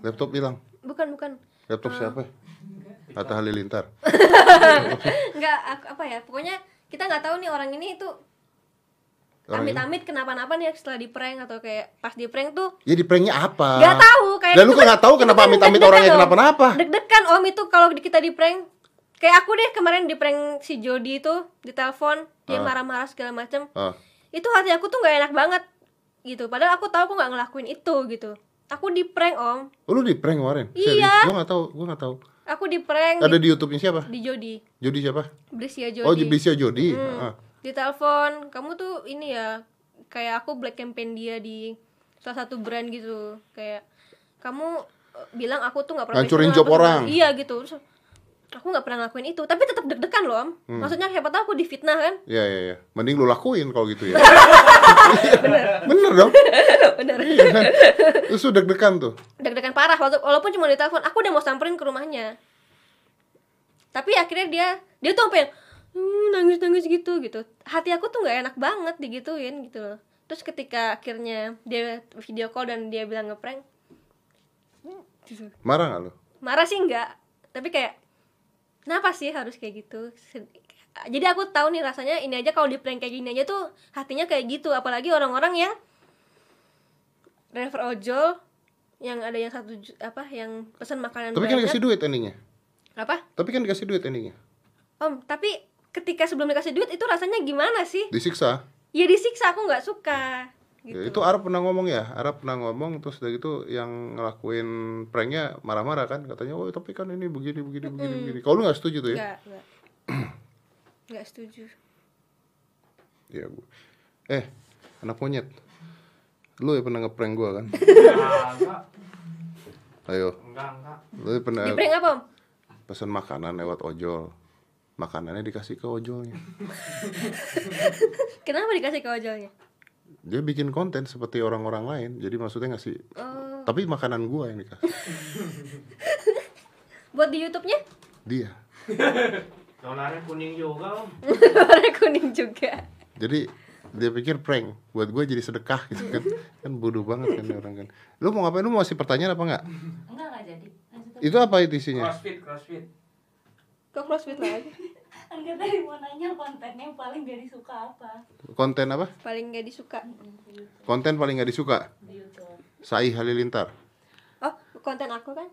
S1: hilang.
S2: bukan bukan
S1: Laptop siapa? Atta Halilintar.
S2: nggak aku- apa ya pokoknya kita nggak tahu nih orang ini itu amit-amit kenapa-napa nih setelah di prank atau kayak pas di prank tuh
S1: Ya di pranknya apa?
S2: nggak tahu kayak
S1: Dan lu kan nggak tahu kenapa amit-amit orangnya kenapa-napa.
S2: deg-degan om itu kalau kita di prank kayak aku deh kemarin di prank si Jody itu di telepon dia
S1: Ah.
S2: marah-marah segala macem
S1: Ah.
S2: itu hati aku tuh nggak enak banget gitu padahal aku tahu aku nggak ngelakuin itu gitu aku di prank om
S1: Oh, lu di prank kemarin?
S2: Iya.
S1: Gue nggak tahu, gue nggak tahu.
S2: aku di prank
S1: Ada
S2: di,
S1: di YouTube-nya siapa?
S2: di Jody
S1: Jody siapa?
S2: Brisia Jody
S1: Oh, Bisa Jody.
S2: Hmm.
S1: Ah.
S2: di telepon kamu tuh ini ya kayak aku black campaign dia di salah satu brand gitu kayak kamu eh, bilang aku tuh nggak pernah
S1: Ngancurin job orang.
S2: iya gitu Terus, aku nggak pernah ngelakuin itu tapi tetap deg-degan loh om
S1: Hmm.
S2: maksudnya siapa tahu aku difitnah kan
S1: Iya, iya, iya. Mending lu lakuin kalau gitu ya. Bener. dong.
S2: bener
S1: Iya kan? Terus lu deg-degan tuh.
S2: deg-degan parah walaupun, walaupun cuma di telepon aku udah mau samperin ke rumahnya tapi akhirnya dia dia tuh sampai hmm, nangis nangis gitu gitu hati aku tuh nggak enak banget digituin gitu loh terus ketika akhirnya dia video call dan dia bilang ngeprank.
S1: Marah gak lu?
S2: marah sih enggak tapi kayak kenapa sih harus kayak gitu jadi aku tahu nih rasanya ini aja kalau di prank kayak gini aja tuh hatinya kayak gitu apalagi orang-orang yang driver ojol yang ada yang satu apa yang pesan makanan
S1: Tapi kan
S2: banyak
S1: kasih duit endingnya.
S2: Apa?
S1: Tapi kan dikasih duit endingnya.
S2: Om, tapi ketika sebelum dikasih duit itu rasanya gimana sih?
S1: Disiksa.
S2: Ya disiksa aku nggak suka. Gitu.
S1: Ya, itu Arab pernah ngomong ya, Arab pernah ngomong terus dari itu yang ngelakuin pranknya marah-marah kan katanya, oh tapi kan ini begini begini begini begini. Kalau lu nggak setuju tuh ya?
S2: Nggak, nggak. Nggak setuju.
S1: Iya gua. Eh, anak monyet. Lu ya pernah ngeprank gua kan?
S3: enggak
S1: Ayo,
S3: enggak enggak
S1: lu ya pernah
S2: Di prank apa om?
S1: pesan makanan lewat ojol. Makanannya dikasih ke ojolnya.
S2: Kenapa dikasih ke ojolnya?
S1: Dia bikin konten seperti orang-orang lain. Jadi maksudnya ngasih
S2: Oh,
S1: tapi makanan gua yang dikasih.
S2: buat di YouTube-nya?
S1: Dia.
S3: dolarnya kuning juga om
S2: Warna kuning juga.
S1: Jadi dia pikir prank buat gue jadi sedekah gitu kan kan bodoh banget kan orang kan lu mau ngapain lu mau masih pertanyaan apa enggak
S4: Enggak enggak jadi. Lanjut.
S1: itu apa itu isinya
S3: crossfit crossfit
S2: Kok crossfit lagi?
S4: Enggak tadi mau nanya kontennya yang paling gak disuka apa
S1: konten apa
S2: Paling nggak disuka.
S1: konten paling nggak disuka. Sai Halilintar
S2: Oh, konten aku kan?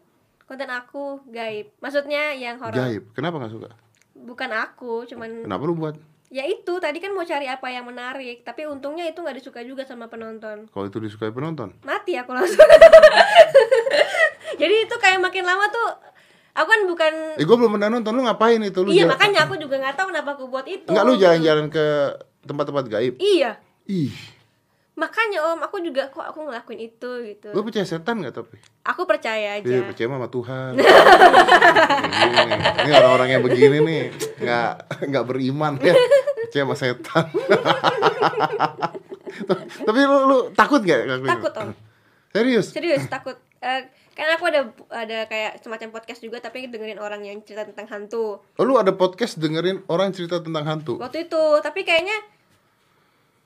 S2: Konten aku gaib. Maksudnya yang horor.
S1: Gaib kenapa nggak suka
S2: Bukan aku, cuman
S1: kenapa lu buat
S2: ya itu tadi kan mau cari apa yang menarik, tapi untungnya itu nggak disuka juga sama penonton.
S1: kalau itu disukai penonton
S2: Mati aku langsung. Jadi itu kayak makin lama tuh aku kan bukan
S1: eh gue belum pernah nonton lu ngapain itu lu
S2: Iya,
S1: jalan-
S2: makanya aku juga nggak tahu kenapa aku buat itu.
S1: nggak lu jalan-jalan ke tempat-tempat gaib
S2: Iya.
S1: ih
S2: Makanya Om, aku juga kok aku ngelakuin itu gitu.
S1: lu percaya setan nggak tapi
S2: Aku percaya aja.
S1: Iya percaya sama Tuhan Ini, ini orang-orang yang begini nih nggak nggak beriman ya percaya sama setan tapi lu, lu takut nggak
S2: Takut? Om.
S1: serius
S2: Serius takut. Eh, kan aku ada ada kayak semacam podcast juga tapi dengerin orang yang cerita tentang hantu.
S1: oh, lu ada podcast dengerin orang cerita tentang hantu
S2: Waktu itu, tapi kayaknya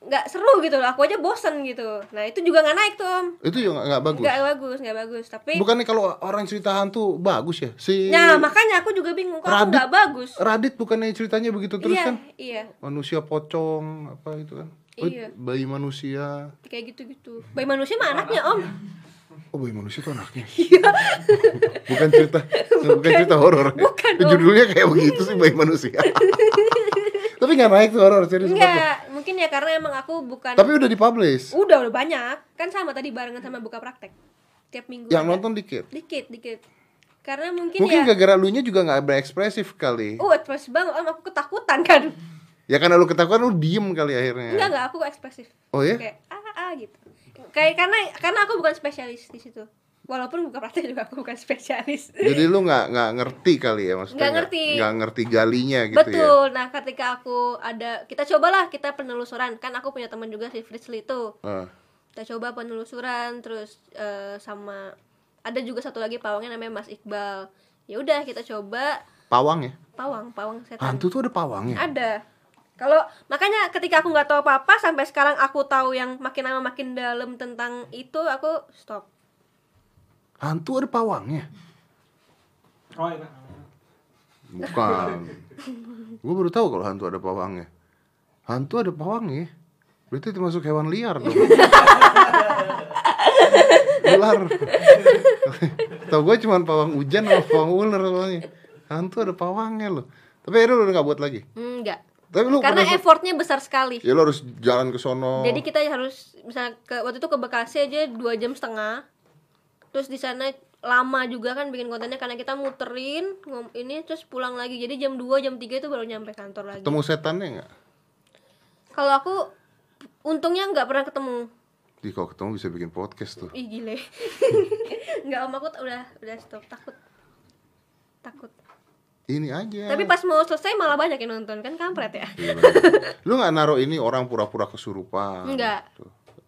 S2: nggak seru gitu loh. Aku aja bosen gitu. Nah, itu juga nggak naik tuh, Om.
S1: itu juga nggak- bagus
S2: Nggak bagus, nggak bagus. Tapi
S1: bukannya kalau orang cerita hantu bagus ya si
S2: Nah, makanya aku juga bingung kok aku
S1: Radit-
S2: nggak bagus.
S1: Radit bukannya ceritanya begitu terus
S2: iya,
S1: kan
S2: iya.
S1: manusia pocong apa itu kan Oh,
S2: Iya.
S1: bayi manusia
S2: Kayak gitu-gitu. Bayi manusia mah anaknya, Om.
S1: Oh bayi manusia itu anaknya Bukan cerita Bukan cerita horor
S2: Bukan,
S1: Ya,
S2: Om.
S1: Judulnya kayak begitu sih bayi manusia Tapi gak naik tuh horor serius apa?
S2: Enggak, mungkin ya karena emang aku bukan
S1: Tapi udah dipublish
S2: Udah, udah banyak. Kan sama tadi barengan sama buka praktek. Tiap minggu.
S1: Yang
S2: ada.
S1: nonton dikit
S2: dikit, dikit. Karena mungkin,
S1: Mungkin
S2: ya
S1: gara-gara lu nya juga gak berekspresif kali
S2: Oh, ekspresif banget. Om, aku ketakutan kan.
S1: Ya karena lu ketakutan lu diem kali akhirnya
S2: Enggak, enggak, aku ekspresif.
S1: Oh ya?
S2: Kayak ah, ah gitu. Kayak karena karena aku bukan spesialis di situ. Walaupun buka praktek juga aku bukan spesialis.
S1: Jadi lu gak, nggak ngerti kali ya maksudnya
S2: Nggak ngerti.
S1: Gak ngerti galinya gitu ya
S2: Betul. Nah, ketika aku ada kita cobalah kita penelusuran. Kan aku punya teman juga si Fritzli itu.
S1: Ah.
S2: Kita coba penelusuran terus eh, sama ada juga satu lagi pawangnya namanya Mas Iqbal. Ya udah kita coba
S1: Pawang ya?
S2: pawang, pawang setan.
S1: Hantu tuh ada pawangnya?
S2: Ada. Kalau makanya ketika aku nggak tahu apa-apa sampai sekarang aku tahu yang makin lama makin dalam tentang itu aku stop.
S1: Hantu ada pawangnya?
S3: oh iya
S1: Bukan. Gue baru tahu kalau hantu ada pawangnya. Hantu ada pawangnya? Berarti termasuk hewan liar dong. Ular. Tau gue cuma pawang hujan sama pawang ular soalnya. Hantu ada pawangnya loh. Tapi akhirnya lu udah gak buat lagi?
S2: Enggak.
S1: Tapi lu
S2: Karena effortnya besar sekali.
S1: Ya lu harus jalan ke sono.
S2: Jadi kita harus misalnya ke waktu itu ke Bekasi aja dua jam setengah. Terus di sana lama juga kan bikin kontennya karena kita muterin ngom- ini terus pulang lagi. Jadi jam 2 jam 3 itu baru nyampe kantor lagi.
S1: Ketemu setannya gak?
S2: Kalau aku untungnya nggak pernah ketemu.
S1: Di kalau ketemu bisa bikin podcast tuh
S2: Ih gile. Nggak om aku udah udah stop takut. Takut.
S1: Ini aja
S2: Tapi pas mau selesai malah banyak yang nonton kan kampret ya.
S1: Iya. Lu gak naruh ini orang pura-pura kesurupan
S2: Enggak.
S1: gitu.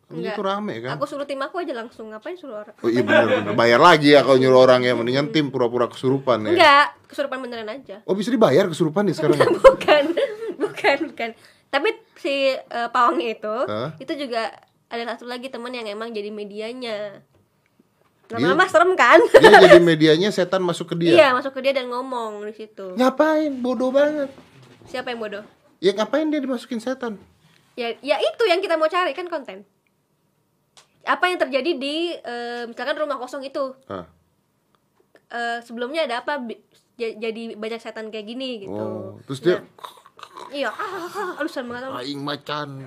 S2: Enggak.
S1: Itu rame kan
S2: Aku suruh tim aku aja langsung ngapain suruh orang?
S1: Oh iya bener bener Bayar lagi ya kalau nyuruh orang ya Mendingan tim pura-pura kesurupan ya
S2: Enggak, kesurupan beneran aja.
S1: Oh bisa dibayar kesurupan nih sekarang
S2: bukan, bukan, bukan. Tapi si eh, pawangnya itu,
S1: Hah?
S2: itu juga ada satu lagi teman yang emang jadi medianya. Lama-lama serem kan?
S1: Dia jadi medianya setan masuk ke dia
S2: Iya, masuk ke dia dan ngomong di situ.
S1: Ngapain? Bodoh banget
S2: Siapa yang bodoh?
S1: Ya ngapain dia dimasukin setan?
S2: Ya, ya itu yang kita mau cari kan konten. Apa yang terjadi di eh, misalkan rumah kosong itu?
S1: Ah,
S2: Eh, sebelumnya ada apa? Jadi banyak setan kayak gini gitu
S1: Oh, terus dia
S2: Nah, iya ah, ah, ah, alusan banget
S1: aing macan.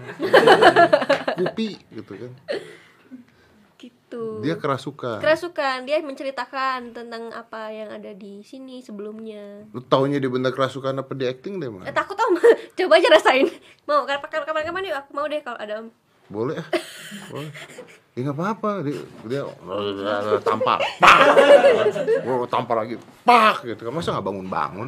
S1: Kupi gitu kan.
S2: gitu
S1: Dia kerasukan.
S2: kerasukan dia menceritakan tentang apa yang ada di sini sebelumnya
S1: Lu taunya dia benda kerasukan apa di acting deh,
S2: eh,
S1: mah?
S2: takut om coba aja rasain mau kapan kapan kapan yuk aku mau deh kalau ada om
S1: Boleh ah. Boleh. Ya nggak apa-apa, dia dia tampar. Pak. Oh, tampar lagi. Pak gitu kan. Masa nggak bangun-bangun?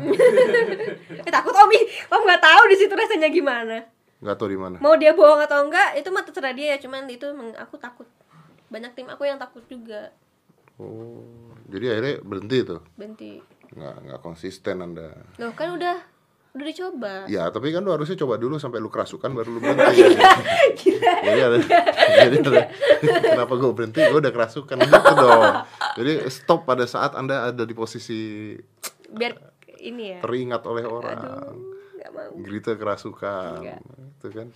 S2: eh takut om ih om nggak tahu di situ rasanya gimana
S1: Nggak tahu di mana.
S2: mau dia bohong atau enggak itu mah terserah dia ya cuman itu aku takut banyak tim aku yang takut juga
S1: Oh, jadi akhirnya berhenti tuh.
S2: berhenti
S1: Nggak nggak konsisten Anda.
S2: loh kan udah udah dicoba
S1: Ya, tapi kan lu harusnya coba dulu sampai lu kerasukan baru lu berhenti. jadi ada, jadi ada, kenapa gue berhenti? Gue udah kerasukan gitu dong. Jadi stop pada saat anda ada di posisi
S2: biar ini ya
S1: teringat oleh orang.
S2: mau
S1: Gitu kerasukan,
S2: Enggak.
S1: itu kan.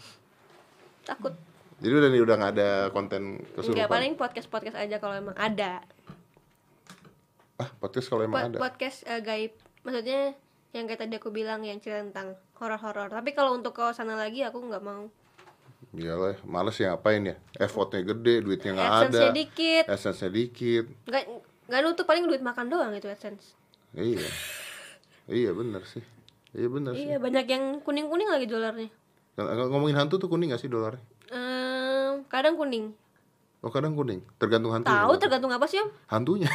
S2: takut
S1: Jadi udah nih udah nggak ada konten kesurupan.
S2: paling podcast podcast aja kalau emang ada
S1: Ah, podcast kalau emang
S2: Pod-
S1: ada.
S2: podcast eh, gaib maksudnya yang kayak tadi aku bilang yang cerita tentang horor-horor tapi kalau untuk ke sana lagi aku nggak mau
S1: Iyalah, males ya ngapain ya? Effortnya gede, duitnya nggak ada.
S2: adsense dikit
S1: Essence-nya dikit.
S2: nggak nggak nutup paling duit makan doang itu adsense
S1: Iya. Iya bener sih. Iya bener sih.
S2: iya banyak yang kuning kuning lagi dolarnya
S1: Ng- ng- Ngomongin hantu tuh kuning gak sih dolarnya?
S2: Ehm, kadang kuning
S1: Oh kadang kuning, tergantung hantu.
S2: tahu tergantung apa sih om
S1: Hantunya.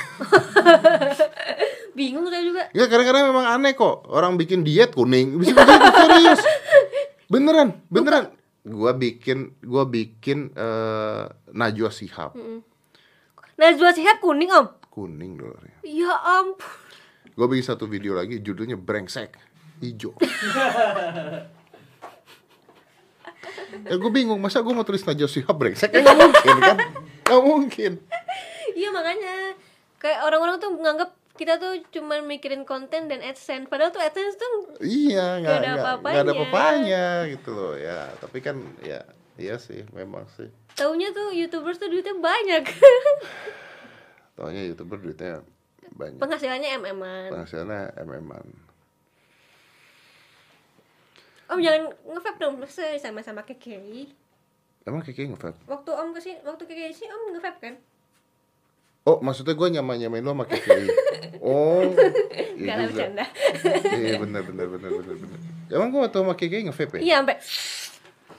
S2: bingung saya juga
S1: ya kadang-kadang memang aneh kok. Orang bikin diet kuning, bisa serius. Beneran, beneran. Gua bikin, gua bikin eh Najwa Shihab
S2: Najwa Shihab kuning om
S1: kuning dolarnya.
S2: ya ampun
S1: Gua bikin satu video lagi, judulnya brengsek hijau. ya gue bingung, masa gue mau tulis Najwa Shihab brengsek? Gak mungkin kan? Gak mungkin.
S2: iya makanya kayak orang-orang tuh menganggap kita tuh cuma mikirin konten dan adsense padahal tuh adsense tuh
S1: Iya, nggak
S2: Nggak ada
S1: nggak-
S2: apa-apanya.
S1: nggak ada papanya gitu loh ya. Tapi kan ya iya sih, memang sih.
S2: taunya tuh youtubers tuh duitnya banyak
S1: Taunya youtuber duitnya banyak.
S2: penghasilannya mm-an
S1: Penghasilannya mm-an.
S2: Om jangan nge-vape dong masa sama-sama kekei
S1: Emang Kiki nge-vape?
S2: waktu om ke sini waktu kekei sih om nge-vape kan
S1: Oh, maksudnya gue nyamain-nyamain lo sama Kiki. Oh,
S2: Gak
S1: iya juga.
S2: bercanda
S1: Iya benar benar benar benar benar. Emang gue waktu sama Kiki nge-vape ya?
S2: iya sampai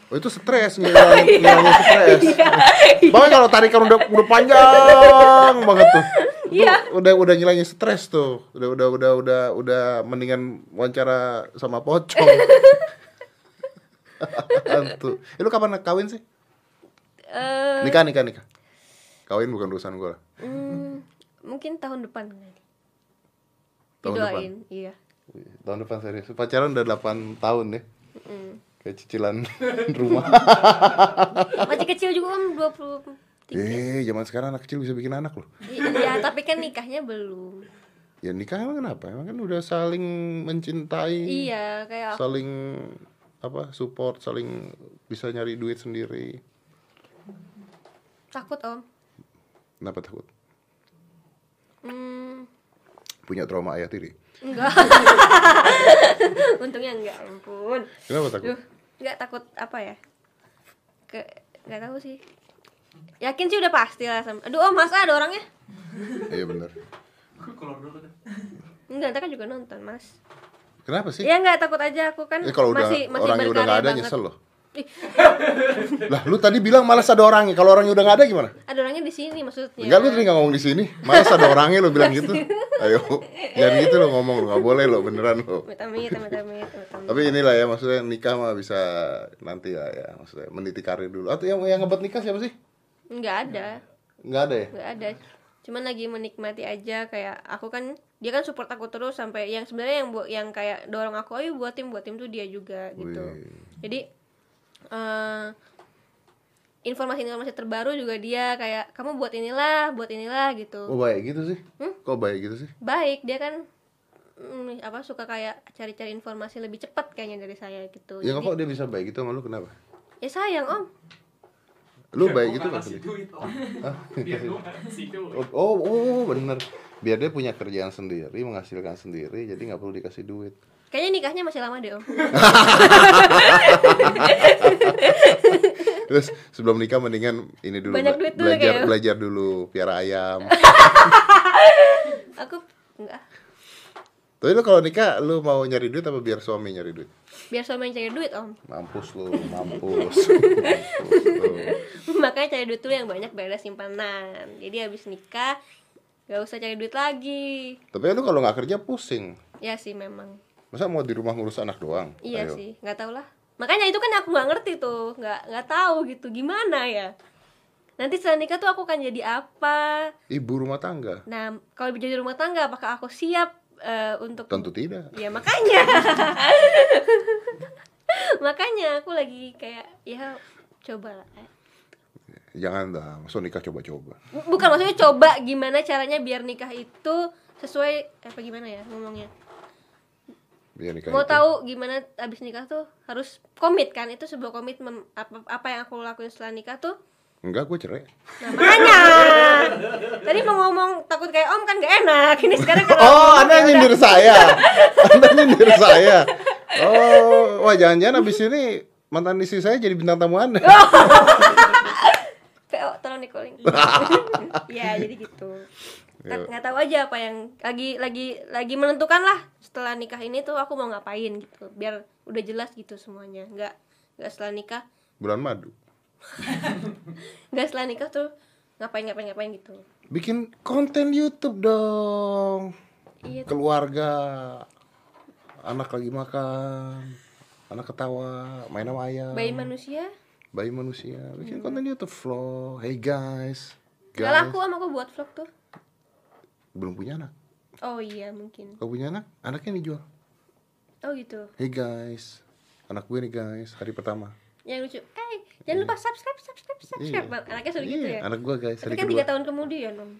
S1: Oh itu stres ngilangin, ngilangin stres. Bahkan kalau tarikan udah udah panjang banget tuh.
S2: Iya.
S1: Udah udah ngilangin stres tuh. Udah udah udah udah udah mendingan wawancara sama pocong. Hantu. Eh, lu kapan kawin sih?
S2: eh
S1: Nikah nikah nikah. Kawin bukan urusan gue lah.
S2: hmm, mungkin tahun depan
S1: Tahun
S2: didoain iya
S1: Wih, Tahun depan serius. Pacaran udah 8 tahun deh.
S2: Mm.
S1: Kayak cicilan rumah.
S2: masih kecil juga om 20
S1: eh, zaman sekarang anak kecil bisa bikin anak loh.
S2: iya tapi kan nikahnya belum
S1: Ya nikah emang kenapa? Emang kan udah saling mencintai.
S2: iya kayak
S1: saling apa support saling bisa nyari duit sendiri.
S2: Takut om.
S1: Kenapa takut?
S2: Hmm,
S1: punya trauma ayah tiri?
S2: Enggak. Untungnya enggak ampun.
S1: Kenapa takut?
S2: Duh, enggak takut apa ya? Ke enggak tahu sih. Yakin sih udah pasti lah sama aduh om masa ada orangnya?
S1: Iya benar
S3: Keluar dulu deh.
S2: enggak ntar kan juga nonton mas
S1: kenapa sih?
S2: Ya enggak takut aja. Aku kan
S1: eh kalau udah
S2: masih masih
S1: orangnya udah nggak ada
S2: banget.
S1: nyesel loh. Lah lu tadi bilang malas ada orangnya. Kalau orangnya udah nggak ada gimana?
S2: Ada orangnya di sini maksudnya.
S1: Enggak lu tadi nggak ngomong di sini. Malas ada orangnya lu bilang gitu. Ayo jangan gitu lo ngomong lo nggak boleh lo beneran lo tapi inilah ya maksudnya nikah mah bisa nanti lah ya. Maksudnya meniti karir dulu. Atau yang yang ngebuat nikah siapa sih?
S2: Enggak ada,
S1: nggak ada ya?
S2: Enggak ada. Cuman lagi menikmati aja kayak aku kan dia kan support aku terus sampai yang sebenarnya yang buat yang kayak dorong aku ayo buat tim buat tim tuh dia juga gitu.
S1: Wih.
S2: Jadi eh informasi-informasi terbaru juga dia kayak kamu buat inilah, buat inilah gitu.
S1: Oh baik gitu sih?
S2: Hmm?
S1: Kok baik gitu sih?
S2: Baik, dia kan mm, apa suka kayak cari-cari informasi lebih cepat kayaknya dari saya gitu.
S1: Ya
S2: Jadi-
S1: kok dia bisa baik gitu sama lu kenapa?
S2: ya sayang om
S1: Lu baik gitu kan?
S6: kasih duit om
S1: Hah?
S6: biar gua nggak kasih duit
S1: Oh, oh, bener. Biar dia punya kerjaan sendiri, menghasilkan sendiri, jadi nggak perlu dikasih duit.
S2: Kayaknya nikahnya masih lama deh om.
S1: Terus sebelum nikah mendingan ini dulu
S2: Banyak duit dulu
S1: belajar
S2: kayaknya.
S1: belajar dulu piara ayam.
S2: Aku enggak.
S1: Tapi lu kalau nikah lu mau nyari duit apa biar suami nyari duit?
S2: Biar suami yang cari duit om.
S1: Mampus lu, mampus. mampus lu.
S2: Makanya cari duit dulu yang banyak biar ada simpanan. Jadi habis nikah gak usah cari duit lagi.
S1: Tapi lu kalau nggak kerja pusing.
S2: Ya sih memang.
S1: Masa mau di rumah ngurus anak doang?
S2: Iya
S1: Ayo.
S2: sih, nggak tahu lah. Makanya itu kan aku nggak ngerti tuh, nggak nggak tahu gitu gimana ya. Nanti setelah nikah tuh aku akan jadi apa?
S1: Ibu rumah tangga.
S2: Nah, kalau jadi rumah tangga, apakah aku siap eh, untuk?
S1: Tentu tidak.
S2: Ya makanya, makanya aku lagi kayak ya coba lah.
S1: Jangan dah, masuk nikah coba-coba.
S2: Bukan maksudnya coba gimana caranya biar nikah itu sesuai apa gimana ya ngomongnya.
S1: Biar nikah
S2: Mau
S1: itu.
S2: tahu gimana abis nikah tuh harus komit kan? Itu sebuah komitmen apa apa yang aku lakuin setelah nikah tuh
S1: Enggak, gue cerai.
S2: Makanya Tadi mau ngomong takut kayak om kan gak enak Ini sekarang kalau
S1: Oh, Anda
S2: ya
S1: nyindir saya. Anda nyindir saya. Oh, wah jangan-jangan abis ini mantan istri saya jadi bintang tamu Anda.
S2: PO tolong di calling Ya jadi gitu. Nggak- nggak tahu aja apa yang lagi lagi lagi menentukan lah setelah nikah ini tuh aku mau ngapain gitu biar udah jelas gitu semuanya nggak nggak setelah nikah
S1: Bulan madu.
S2: nggak setelah nikah tuh ngapain ngapain ngapain gitu
S1: Bikin konten YouTube dong.
S2: iya tuh.
S1: Keluarga. Anak lagi makan. Anak ketawa, main sama ayam.
S2: bayi manusia
S1: Bayi manusia. Bikin konten YouTube vlog. Hey guys.
S2: nggak laku om aku buat vlog tuh
S1: Belum punya anak.
S2: oh iya mungkin
S1: Kau punya anak? Anaknya dijual.
S2: oh gitu
S1: Hey guys. Anak gue nih guys, hari pertama.
S2: yang lucu eh jangan lupa subscribe subscribe subscribe
S1: Iya.
S2: anaknya sudah gitu
S1: Iya,
S2: ya
S1: anak gue guys,
S2: tapi kan tiga tahun kemudian om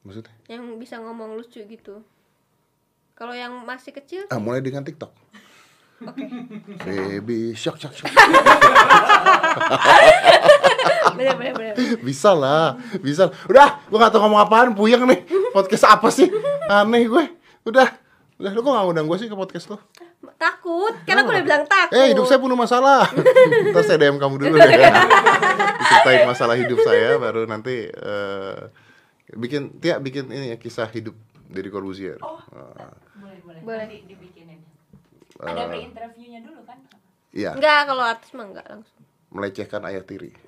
S1: Maksudnya?
S2: yang bisa ngomong lucu gitu kalau yang masih kecil
S1: Ah, mulai dengan TikTok.
S2: oke
S1: Baby shock shock shock.
S2: bener bener bener
S1: bisa lah, bisa. Udah, gue gak tau ngomong apaan, puyeng nih. Podcast apa sih? Aneh gue. Udah. Udah, lu kok gak ngundang gue sih ke podcast lu?
S2: Takut kan aku udah bilang takut
S1: Eh, hidup saya penuh masalah. Ntar saya DM kamu dulu ya. Ceritain masalah hidup saya, baru nanti eh, bikin, Tia bikin ini ya, kisah hidup dari Corbuzier.
S4: Oh,
S1: Ah,
S4: boleh boleh.
S2: Boleh.
S4: Nanti dibikinin. Ada
S1: Eh.
S4: pre-interviewnya dulu kan?
S1: Iya,
S2: enggak kalau artis mah enggak langsung
S1: melecehkan ayah tiri.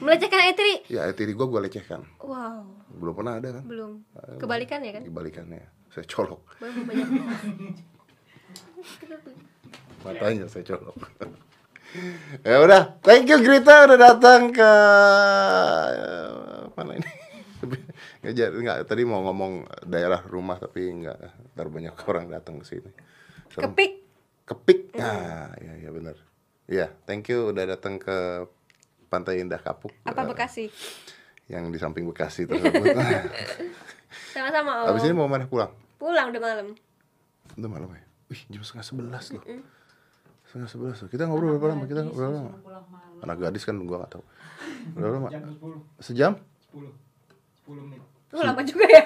S2: melecehkan Etri
S1: Ya, ayah tiri gue gue lecehkan.
S2: wow
S1: Belum pernah ada kan?
S2: belum kebalikan ya kan
S1: Dibalikannya, saya colok.
S2: Banyak
S1: Matanya saya colok. ya udah, thank you Grita udah datang ke mana ini? Nggak jadi nggak tadi mau ngomong daerah rumah tapi nggak ntar banyak orang datang ke sini. Serem.
S2: kepik
S1: Kepik. Nah, ya ya benar. Iya, thank you udah datang ke Pantai Indah Kapuk.
S2: apa Bekasi
S1: Yang di samping Bekasi tersebut.
S2: sama-sama om
S1: Habis ini mau mana pulang?
S2: pulang udah malam
S1: Udah malam ya? Wih, jam setengah sebelas loh. Setengah sebelas loh. Kita ngobrol berapa lama? Kita ngobrol berapa lama?
S4: Pulang malam.
S1: Anak gadis kan gua gak tahu. Berapa lama?
S6: jam 10
S1: Sejam?
S6: 10 10 menit
S2: Tuh lama juga ya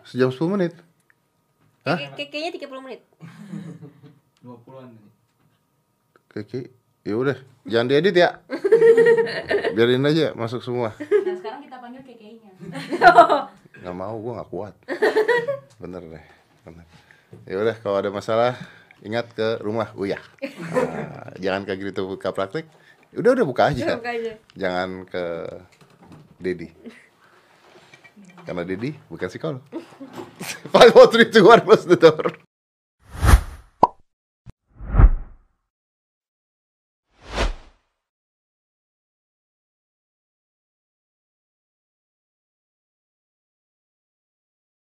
S1: Sejam 10 menit. Hah?
S2: Kayak- kayaknya 30 menit
S6: 20-an tadi
S1: Kiki, ya udah, jangan diedit ya. Biarin aja masuk semua.
S4: Nah, sekarang kita panggil kekeinya.
S1: Nggak mau, gua nggak kuat. Bener deh, bener. Ya udah, kalau ada masalah ingat ke rumah Uya. Nah, jangan ke gitu buka praktik. Udah udah buka aja.
S2: Buka aja.
S1: Jangan ke Dedi. Karena Dedi bukan psikolog. Five, four, three, two, one, close the door.